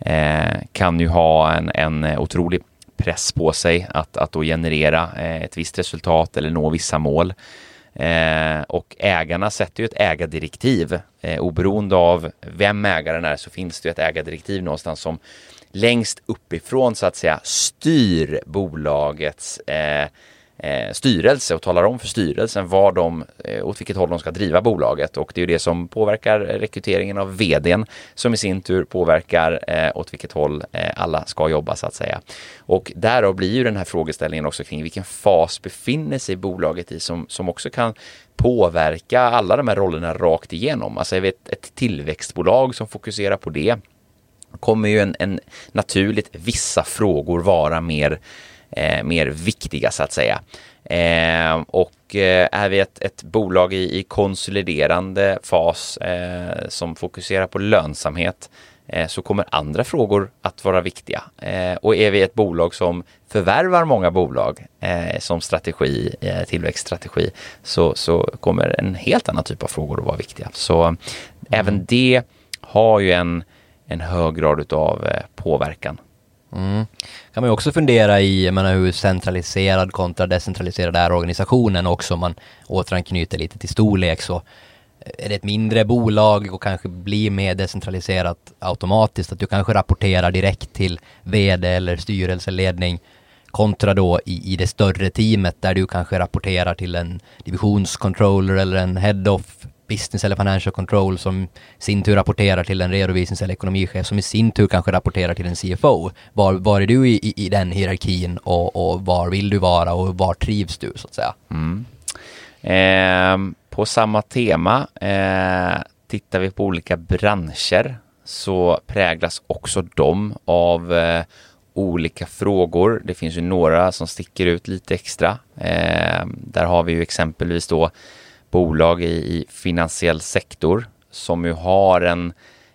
eh, kan ju ha en, en otrolig press på sig att, att då generera eh, ett visst resultat eller nå vissa mål. Eh, och ägarna sätter ju ett ägardirektiv. Eh, oberoende av vem ägaren är så finns det ju ett ägardirektiv någonstans som längst uppifrån så att säga styr bolagets eh, eh, styrelse och talar om för styrelsen vad de, eh, åt vilket håll de ska driva bolaget och det är ju det som påverkar eh, rekryteringen av vdn som i sin tur påverkar eh, åt vilket håll eh, alla ska jobba så att säga. Och därav blir ju den här frågeställningen också kring vilken fas befinner sig bolaget i som, som också kan påverka alla de här rollerna rakt igenom. Alltså jag vet ett tillväxtbolag som fokuserar på det kommer ju en, en naturligt vissa frågor vara mer eh, mer viktiga så att säga. Eh, och eh, är vi ett, ett bolag i, i konsoliderande fas eh, som fokuserar på lönsamhet eh, så kommer andra frågor att vara viktiga. Eh, och är vi ett bolag som förvärvar många bolag som strategi, tillväxtstrategi, så, så kommer en helt annan typ av frågor att vara viktiga. Så mm. även det har ju en, en hög grad av påverkan. Mm. kan man ju också fundera i, jag menar hur centraliserad kontra decentraliserad är organisationen också om man återanknyter lite till storlek så eh, är det ett mindre bolag och kanske blir mer decentraliserat automatiskt, att du kanske rapporterar direkt till vd eller styrelseledning kontra då i, i det större teamet där du kanske rapporterar till en divisionscontroller eller en head-off business eller financial control som sin tur rapporterar till en redovisnings eller ekonomichef som i sin tur kanske rapporterar till en CFO. Var, var är du i, i, i den hierarkin och, och, var vill du vara och var trivs du så att säga? Mm. Eh, på samma tema, eh, tittar vi på olika branscher så präglas också de av eh, olika frågor. Det finns ju några som sticker ut lite extra. Eh, där har vi ju exempelvis då bolag i, i finansiell sektor som ju har en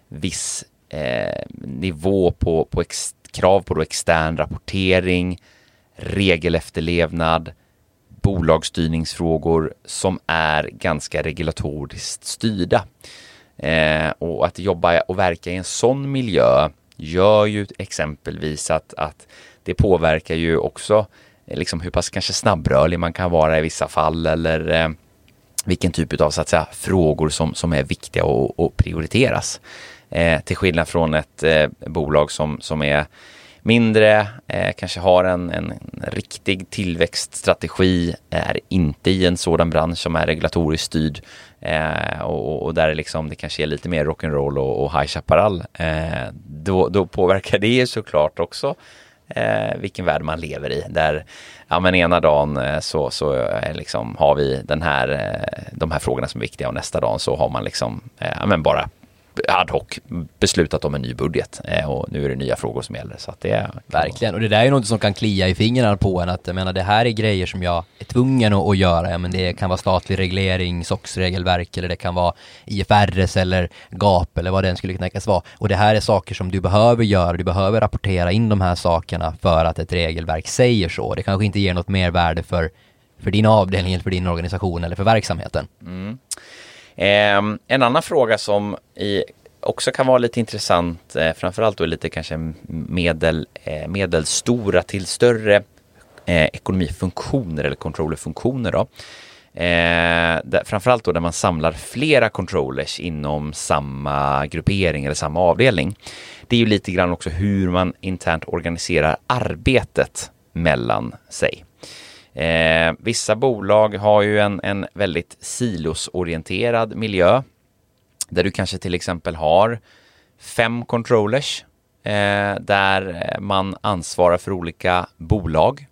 viss eh, nivå på, på ex, krav på då extern rapportering, regelefterlevnad, bolagsstyrningsfrågor som är ganska regulatoriskt styrda. Eh, och att jobba och verka i en sån miljö gör ju exempelvis att, att det påverkar ju också eh, liksom hur pass kanske snabbrörlig man kan vara i vissa fall eller eh, vilken typ av så att säga, frågor som, som är viktiga och, och prioriteras. Eh, till skillnad från ett eh, bolag som, som är mindre, eh, kanske har en, en, riktig tillväxtstrategi, är inte i en sådan bransch som är regulatoriskt styrd eh, och, och, där det, liksom, det kanske är lite mer rock'n'roll och, och High Chaparral. Eh, då, då påverkar det såklart också eh, vilken värld man lever i. Där ja, men ena dagen eh, så, så eh, liksom har vi den här, eh, de här frågorna som är viktiga och nästa dag så har man liksom ja, men bara ad hoc beslutat om en ny budget eh, och nu är det nya frågor som gäller. Så det är, Verkligen, och det där är något som kan klia i fingrarna på en att jag menar det här är grejer som jag är tvungen att, att göra. Ja, men det kan vara statlig reglering, SOX-regelverk eller det kan vara IFRS eller GAP eller vad den skulle kunna vara. Och det här är saker som du behöver göra, du behöver rapportera in de här sakerna för att ett regelverk säger så. Det kanske inte ger något mervärde för, för din avdelning eller för din organisation eller för verksamheten. Mm. Eh, en annan fråga som i, också kan vara lite intressant, eh, framförallt då lite kanske medel, eh, medelstora till större eh, ekonomifunktioner eller controllerfunktioner då. Eh, där, framförallt då där man samlar flera controllers inom samma gruppering eller samma avdelning. Det är ju lite grann också hur man internt organiserar arbetet mellan sig. Eh, vissa bolag har ju en, en väldigt silosorienterad miljö där du kanske till exempel har fem controllers eh, där man ansvarar för olika bolag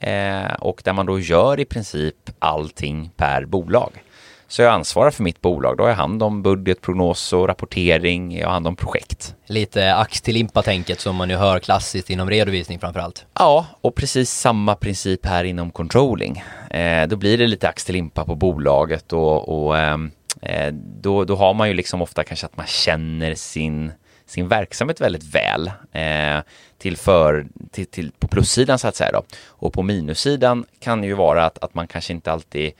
eh, och där man då gör i princip allting per bolag. Så jag ansvarar för mitt bolag. Då har jag hand om budget, prognos och rapportering. Jag har hand om projekt. Lite ax till limpa-tänket som man ju hör klassiskt inom redovisning framförallt. Ja, och precis samma princip här inom controlling. Eh, då blir det lite ax till limpa på bolaget och, och ehm, eh, då, då har man ju liksom ofta kanske att man känner sin sin verksamhet väldigt väl eh, till för, till, till, på plussidan så att säga då. Och på minussidan kan det ju vara att, att man kanske inte alltid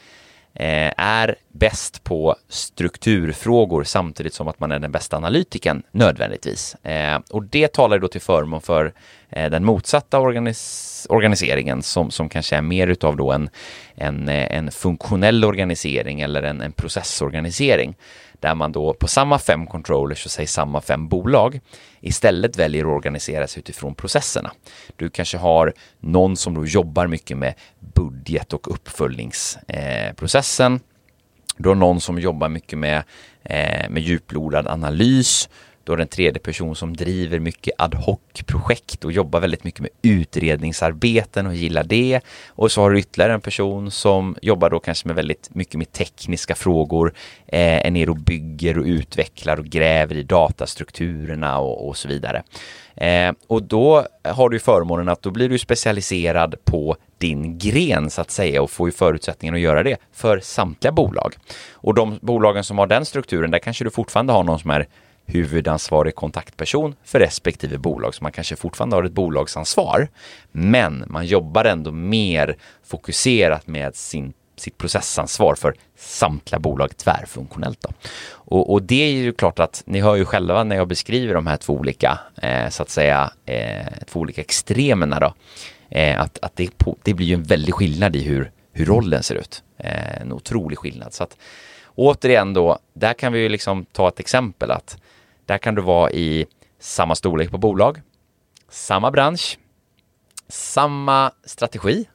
Eh, är bäst på strukturfrågor samtidigt som att man är den bästa analytiken nödvändigtvis. Eh, och det talar då till förmån för eh, den motsatta organis organiseringen som, som kanske är mer utav då en, en, eh, en funktionell organisering eller en, en processorganisering där man då på samma fem controllers och säg samma fem bolag istället väljer att organisera sig utifrån processerna. Du kanske har någon som då jobbar mycket med budget och uppföljningsprocessen. Eh, du har någon som jobbar mycket med, eh, med djuplodad analys. Du har en tredje person som driver mycket ad hoc-projekt och jobbar väldigt mycket med utredningsarbeten och gillar det. Och så har du ytterligare en person som jobbar då kanske med väldigt mycket med tekniska frågor, eh, är nere och bygger och utvecklar och gräver i datastrukturerna och, och så vidare. Eh, och då har du förmånen att då blir du specialiserad på din gren så att säga och får ju förutsättningen att göra det för samtliga bolag. Och de bolagen som har den strukturen, där kanske du fortfarande har någon som är huvudansvarig kontaktperson för respektive bolag. Så man kanske fortfarande har ett bolagsansvar, men man jobbar ändå mer fokuserat med sin, sitt processansvar för samtliga bolag tvärfunktionellt. Då. Och, och, det är ju klart att ni hör ju själva när jag beskriver de här två olika, eh, så att säga, eh, två olika extremerna då, eh, att, att det, det blir ju en väldig skillnad i hur, hur rollen ser ut. Eh, en otrolig skillnad. Så att återigen då, där kan vi ju liksom ta ett exempel att där kan du vara i samma storlek på bolag, samma bransch, samma strategi,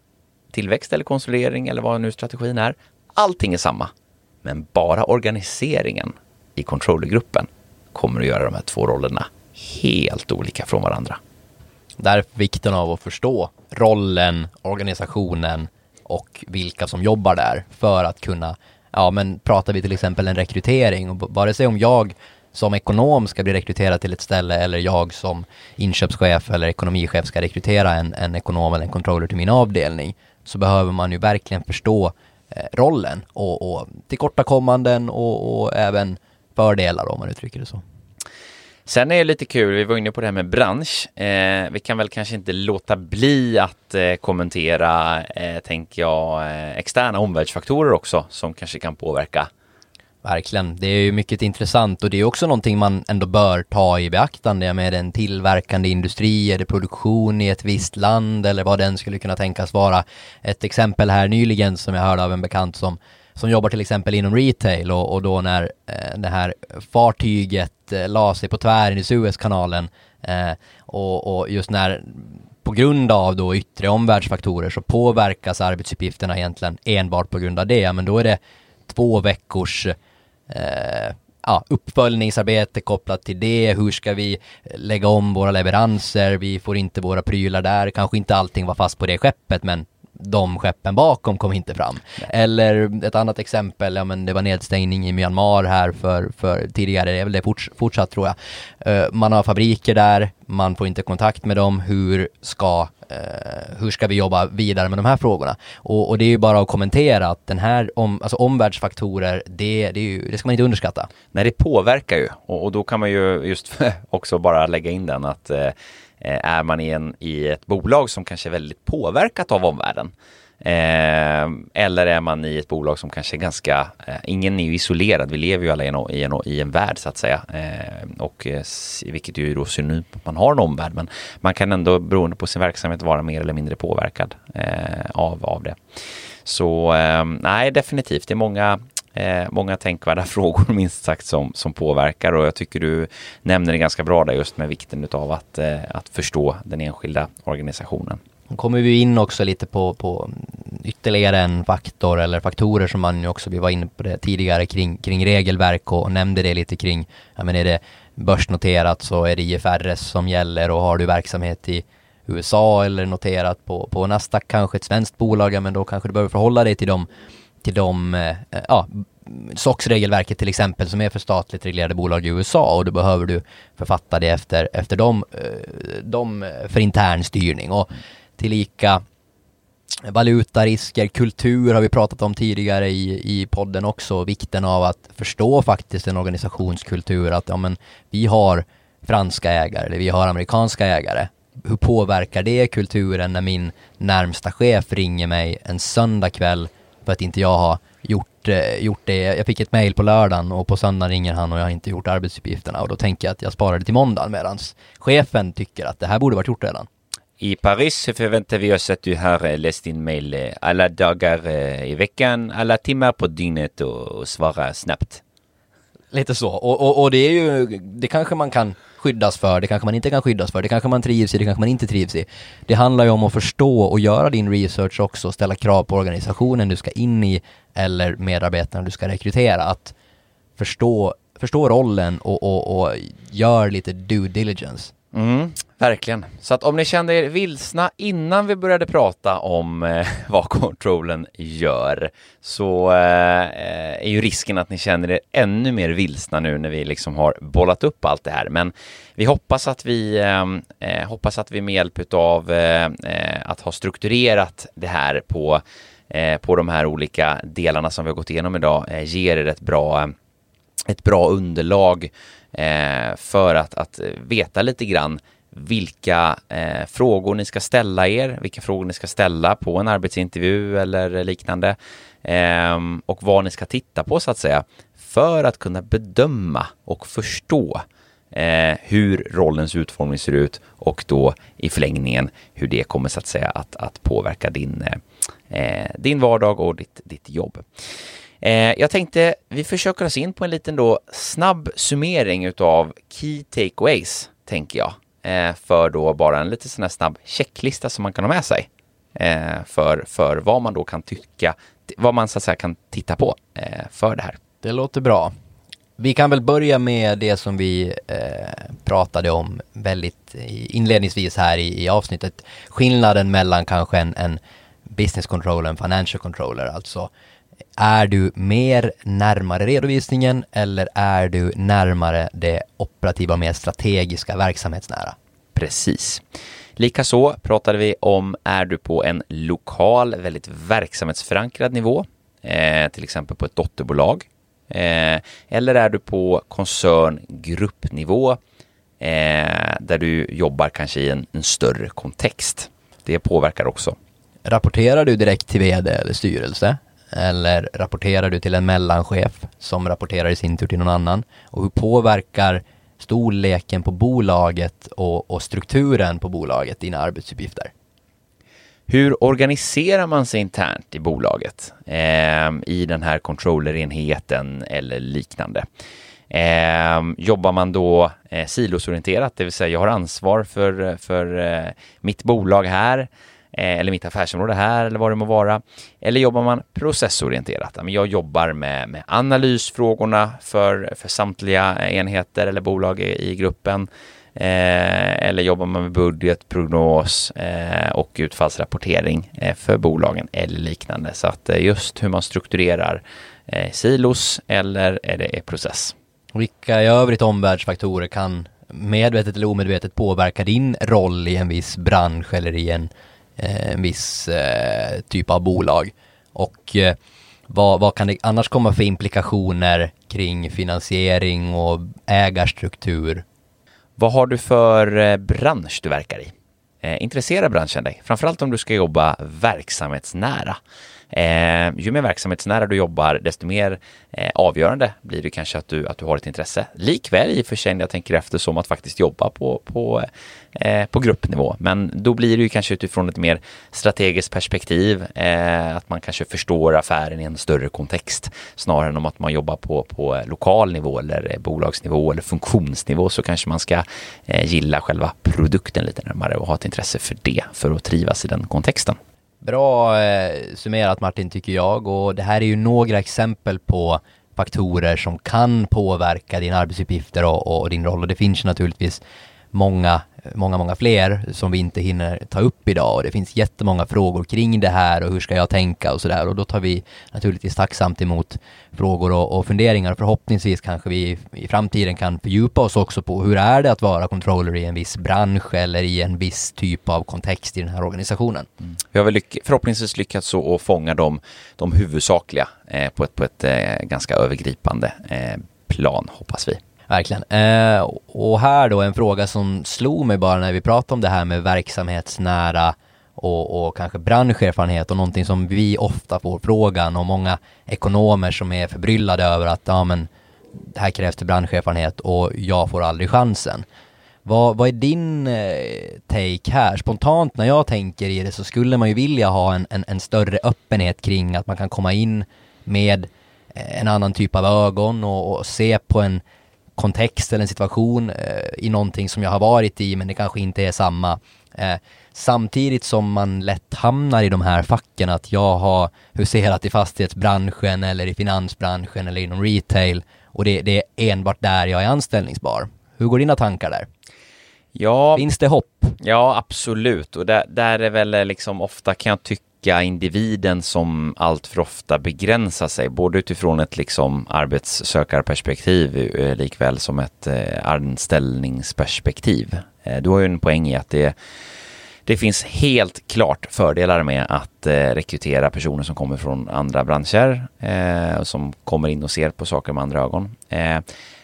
tillväxt eller konsolidering eller vad nu strategin är. Allting är samma, men bara organiseringen i controllergruppen kommer att göra de här två rollerna helt olika från varandra. Därför vikten av att förstå rollen, organisationen och vilka som jobbar där för att kunna, ja men pratar vi till exempel en rekrytering och vare sig om jag som ekonom ska bli rekryterad till ett ställe eller jag som inköpschef eller ekonomichef ska rekrytera en, en ekonom eller en controller till min avdelning så behöver man ju verkligen förstå eh, rollen och, och tillkortakommanden och, och även fördelar om man uttrycker det så. Sen är det lite kul, vi var inne på det här med bransch. Eh, vi kan väl kanske inte låta bli att eh, kommentera, eh, tänker jag, eh, externa omvärldsfaktorer också som kanske kan påverka Verkligen, det är ju mycket intressant och det är också någonting man ändå bör ta i beaktande. Med en tillverkande industri, är det produktion i ett visst land eller vad den skulle kunna tänkas vara. Ett exempel här nyligen som jag hörde av en bekant som, som jobbar till exempel inom retail och, och då när eh, det här fartyget eh, la sig på tvären i Suezkanalen eh, och, och just när på grund av då yttre omvärldsfaktorer så påverkas arbetsuppgifterna egentligen enbart på grund av det, men då är det två veckors eh, ja, uppföljningsarbete kopplat till det. Hur ska vi lägga om våra leveranser? Vi får inte våra prylar där. Kanske inte allting var fast på det skeppet, men de skeppen bakom kom inte fram. Nej. Eller ett annat exempel, ja men det var nedstängning i Myanmar här för, för tidigare, det är väl det forts, fortsatt tror jag. Uh, man har fabriker där, man får inte kontakt med dem, hur ska, uh, hur ska vi jobba vidare med de här frågorna? Och, och, det är ju bara att kommentera att den här om, alltså omvärldsfaktorer, det, det, ju, det ska man inte underskatta. Nej, det påverkar ju och, och då kan man ju just också bara lägga in den att uh, Eh, är man i, en, i ett bolag som kanske är väldigt påverkat av omvärlden. Eh, eller är man i ett bolag som kanske är ganska, eh, ingen är ju isolerad, vi lever ju alla i en, i en, i en värld så att säga. Eh, och eh, vilket ju då synonymt att man har en omvärld, men man kan ändå beroende på sin verksamhet vara mer eller mindre påverkad eh, av, av det. Så eh, nej, definitivt, det är många eh, många tänkvärda frågor minst sagt som, som påverkar och jag tycker du nämner det ganska bra där just med vikten av att, eh, att förstå den enskilda organisationen. Nu kommer vi in också lite på, på ytterligare en faktor eller faktorer som man ju också, vi var inne på det tidigare kring, kring regelverk och, och nämnde det lite kring, ja men är det börsnoterat så är det IFRS som gäller och har du verksamhet i USA eller noterat på, på Nasdaq kanske ett svenskt bolag, ja men då kanske du behöver förhålla dig till de till de, eh, ja, SOX-regelverket till exempel som är för statligt reglerade bolag i USA och då behöver du författa det efter, efter dem, eh, dem för intern styrning och tillika valutarisker, kultur har vi pratat om tidigare i, i podden också, vikten av att förstå faktiskt en organisationskultur, att ja, men, vi har franska ägare eller vi har amerikanska ägare. Hur påverkar det kulturen när min närmsta chef ringer mig en söndag kväll för att inte jag har gjort, eh, gjort det. Jag fick ett mail på lördagen och på söndagen ringer han och jag har inte gjort arbetsuppgifterna och då tänker jag att jag sparar det till måndagen medan chefen tycker att det här borde varit gjort redan. I Paris förväntar vi oss att du har eh, läst din mail eh, alla dagar eh, i veckan, alla timmar på dygnet och svarar snabbt. Lite så. Och, och, och det är ju, det kanske man kan skyddas för, det kanske man inte kan skyddas för, det kanske man trivs i, det kanske man inte trivs i. Det handlar ju om att förstå och göra din research också, ställa krav på organisationen du ska in i eller medarbetarna du ska rekrytera. Att förstå, förstå rollen och, och, och gör lite due diligence. Mm, verkligen. Så att om ni kände er vilsna innan vi började prata om eh, vad kontrollen gör så eh, är ju risken att ni känner er ännu mer vilsna nu när vi liksom har bollat upp allt det här. Men vi hoppas att vi eh, eh hoppas att vi med hjälp av eh, eh, att ha strukturerat det här på eh, på de här olika delarna som vi har gått igenom idag ger er ett bra ett bra underlag Eh, för att, att veta lite grann vilka eh, frågor ni ska ställa er, vilka frågor ni ska ställa på en arbetsintervju eller liknande eh, och vad ni ska titta på så att säga för att kunna bedöma och förstå eh, hur rollens utformning ser ut och då i förlängningen hur det kommer så att säga att, att påverka din, eh, eh din vardag och ditt, ditt jobb. Eh, jag tänkte vi försöker oss in på en liten då snabb summering utav Key Takeaways, tänker jag. Eh, för då bara en lite sån här snabb checklista som man kan ha med sig. Eh, för, för vad man då kan tycka, vad man så att säga kan titta på eh, för det här. Det låter bra. Vi kan väl börja med det som vi eh, pratade om väldigt inledningsvis här i, i avsnittet. Skillnaden mellan kanske en, en business controller och en financial controller, alltså är du mer närmare redovisningen eller är du närmare det operativa, mer strategiska, verksamhetsnära? Precis. Likaså pratade vi om, är du på en lokal, väldigt verksamhetsförankrad nivå, eh, till exempel på ett dotterbolag, eh, eller är du på koncern, gruppnivå, eh, där du jobbar kanske i en, en större kontext. Det påverkar också. Rapporterar du direkt till vd eller styrelse? Eller rapporterar du till en mellanchef som rapporterar i sin tur till någon annan? Och hur påverkar storleken på bolaget och, och strukturen på bolaget dina arbetsuppgifter? Hur organiserar man sig internt i bolaget? Eh, I den här controllerenheten eller liknande. Eh, jobbar man då eh, silosorienterat, det vill säga jag har ansvar för, för eh, mitt bolag här Eh, eller mitt affärsområde här eller vad det må vara. Eller jobbar man processorienterat? Jag jobbar med, med analysfrågorna för, för samtliga eh, enheter eller bolag i, i gruppen. Eh, eller jobbar man med budget, prognos eh, och utfallsrapportering eh, för bolagen eller liknande. Så att eh, just hur man strukturerar eh, silos eller är det process. Vilka i övrigt omvärldsfaktorer kan medvetet eller omedvetet påverka din roll i en viss bransch eller i en Eh, Eh, en viss eh, typ av bolag. Och eh, vad, vad kan det annars komma för implikationer kring finansiering och ägarstruktur? Vad har du för eh, bransch du verkar i? Eh, intresserar branschen dig? Framförallt om du ska jobba verksamhetsnära. Eh, ju mer verksamhetsnära du jobbar, desto mer eh, avgörande blir det kanske att du, att du har ett intresse. Likväl i och för sig när jag tänker efter som att faktiskt jobba på, på, eh, på gruppnivå. Men då blir det ju kanske utifrån ett mer strategiskt perspektiv, eh, att man kanske förstår affären i en större kontext snarare än om att man jobbar på, på lokal nivå eller eh, bolagsnivå eller funktionsnivå så kanske man ska eh, gilla själva produkten lite närmare och ha ett intresse för det för att trivas i den kontexten. Bra eh, summerat Martin tycker jag. Och det här är ju några exempel på faktorer som kan påverka dina arbetsuppgifter och, och din roll. Och det finns naturligtvis många, många, många fler som vi inte hinner ta upp idag och det finns jättemånga frågor kring det här och hur ska jag tänka och sådär och då tar vi naturligtvis tacksamt emot frågor och, och funderingar. Förhoppningsvis kanske vi i framtiden kan fördjupa oss också på hur är det att vara controller i en viss bransch eller i en viss typ av kontext i den här organisationen. Mm. Vi har väl lyck förhoppningsvis lyckats så att fånga de, de huvudsakliga eh, på ett, på ett eh, ganska övergripande eh, plan hoppas vi. Verkligen. Eh, och här då en fråga som slog mig bara när vi pratade om det här med verksamhetsnära och, och kanske branscherfarenhet och någonting som vi ofta får frågan och många ekonomer som är förbryllade över att ja men här krävs det branscherfarenhet och jag får aldrig chansen. Vad, vad är din eh, take här? Spontant när jag tänker i det så skulle man ju vilja ha en, en, en större öppenhet kring att man kan komma in med eh, en annan typ av ögon och, och se på en kontext eller en situation eh, i någonting som jag har varit i men det kanske inte är samma. Eh, samtidigt som man lätt hamnar i de här facken att jag har huserat i fastighetsbranschen eller i finansbranschen eller inom retail och det, det är enbart där jag är anställningsbar. Hur går dina tankar där? Ja, Finns det hopp? ja absolut. Och där, där är väl eh, liksom ofta kan jag tycka individen som allt för ofta begränsar sig, både utifrån ett liksom arbetssökarperspektiv eh, likväl som ett eh, anställningsperspektiv. Eh, du har ju en poäng i att det det finns helt klart fördelar med att rekrytera personer som kommer från andra branscher och som kommer in och ser på saker med andra ögon.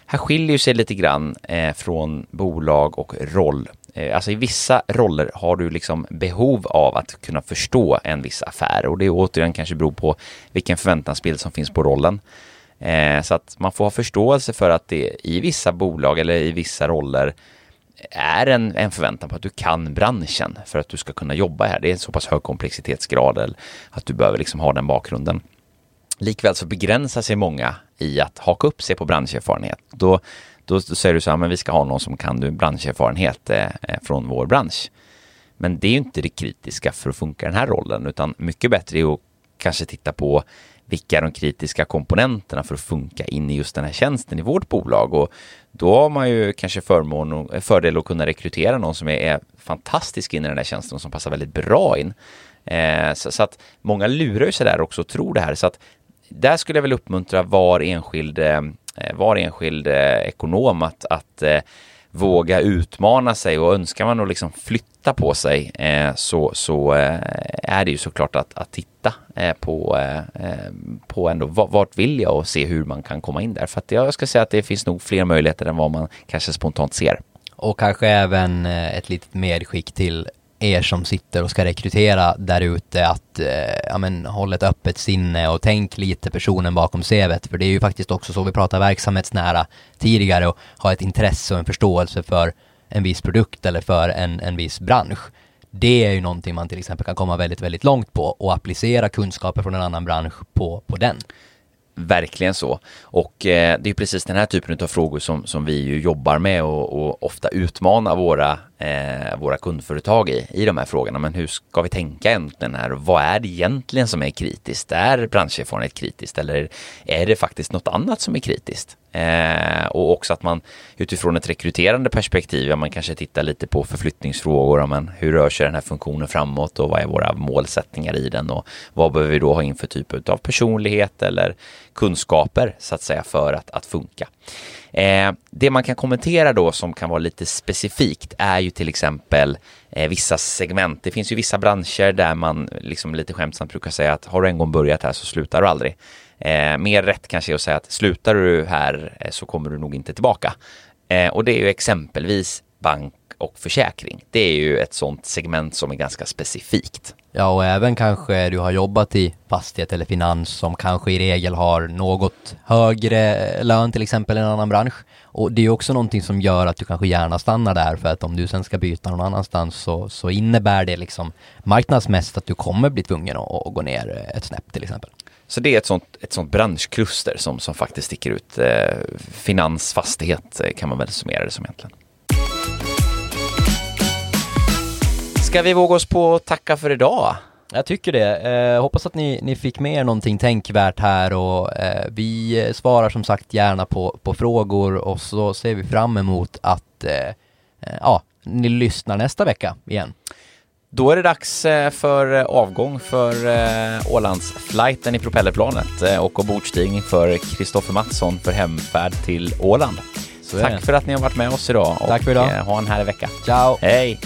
Här skiljer sig lite grann från bolag och roll. Eh, alltså i vissa roller har du liksom behov av att kunna förstå en viss affär och det återigen kanske beror på vilken förväntansbild som finns på rollen. Eh, så att man får ha förståelse för att det i vissa bolag eller i vissa roller är en, en förväntan på att du kan branschen för att du ska kunna jobba här. Det är en så pass hög komplexitetsgrad att du behöver liksom ha den bakgrunden. Likväl så begränsar sig många i att haka upp sig på branscherfarenhet. Då, då, då säger du så här, men vi ska ha någon som kan du branscherfarenhet eh, eh, från vår bransch. Men det är ju inte det kritiska för att funka den här rollen, utan mycket bättre är att kanske titta på vilka är de kritiska komponenterna för att funka in i just den här tjänsten i vårt bolag och då har man ju kanske förmån och eh, fördel att kunna rekrytera någon som är, är fantastisk in i den här tjänsten och som passar väldigt bra in. Eh, så, så, att många lurar ju sig där också och tror det här så att där skulle jag väl uppmuntra var enskild, eh, Eh, var enskild eh, ekonom att, att eh, våga utmana sig och önskar man att liksom flytta på sig så, så är det ju såklart att, att titta på, på ändå vart vill jag och se hur man kan komma in där. För att jag ska säga att det finns nog fler möjligheter än vad man kanske spontant ser. Och kanske även ett litet medskick till er som sitter och ska rekrytera där ute att eh, ja, men, håll ett öppet sinne och tänk lite personen bakom CVet. För det är ju faktiskt också så vi pratar verksamhetsnära tidigare och ha ett intresse och en förståelse för en viss produkt eller för en, en viss bransch. Det är ju någonting man till exempel kan komma väldigt, väldigt långt på och applicera kunskaper från en annan bransch på, på den. Verkligen så. Och eh, det är precis den här typen av frågor som, som vi ju jobbar med och, och ofta utmanar våra, eh, våra kundföretag i, i de här frågorna. Men hur ska vi tänka egentligen här? Vad är det egentligen som är kritiskt? Är branscherfarenhet kritiskt eller är det faktiskt något annat som är kritiskt? Eh, och också att man utifrån ett rekryterande perspektiv, ja, man kanske tittar lite på förflyttningsfrågor, men hur rör sig den här funktionen framåt och vad är våra målsättningar i den och vad behöver vi då ha in för typ av personlighet eller kunskaper så att säga för att, att funka. Eh, det man kan kommentera då som kan vara lite specifikt är ju till exempel eh, vissa segment. Det finns ju vissa branscher där man liksom lite skämtsamt brukar säga att har du en gång börjat här så slutar du aldrig. Eh, mer rätt kanske är att säga att slutar du här eh, så kommer du nog inte tillbaka. Eh, och det är ju exempelvis bank och försäkring. Det är ju ett sånt segment som är ganska specifikt. Ja, och även kanske du har jobbat i fastighet eller finans som kanske i regel har något högre lön till exempel än en annan bransch. Och det är också någonting som gör att du kanske gärna stannar där för att om du sen ska byta någon annanstans så, så innebär det liksom marknadsmässigt att du kommer bli tvungen att, att gå ner ett snäpp till exempel. Så det är ett sånt, ett sånt branschkluster som, som faktiskt sticker ut. Eh, finans, fastighet eh, kan man väl summera det som egentligen. Ska vi våga oss på att tacka för idag? Jag tycker det. Eh, hoppas att ni, ni fick med er någonting tänkvärt här och eh, vi svarar som sagt gärna på, på frågor och så ser vi fram emot att eh, eh ja, ni lyssnar nästa vecka igen. Då är det dags eh, för eh, avgång för eh, Ålandsflighten i propellerplanet och ombordstigning för Kristoffer Mattsson för hemfärd till Åland. Tack för att ni har varit med oss idag Tack för idag. ha en härlig vecka. Ciao! Hej!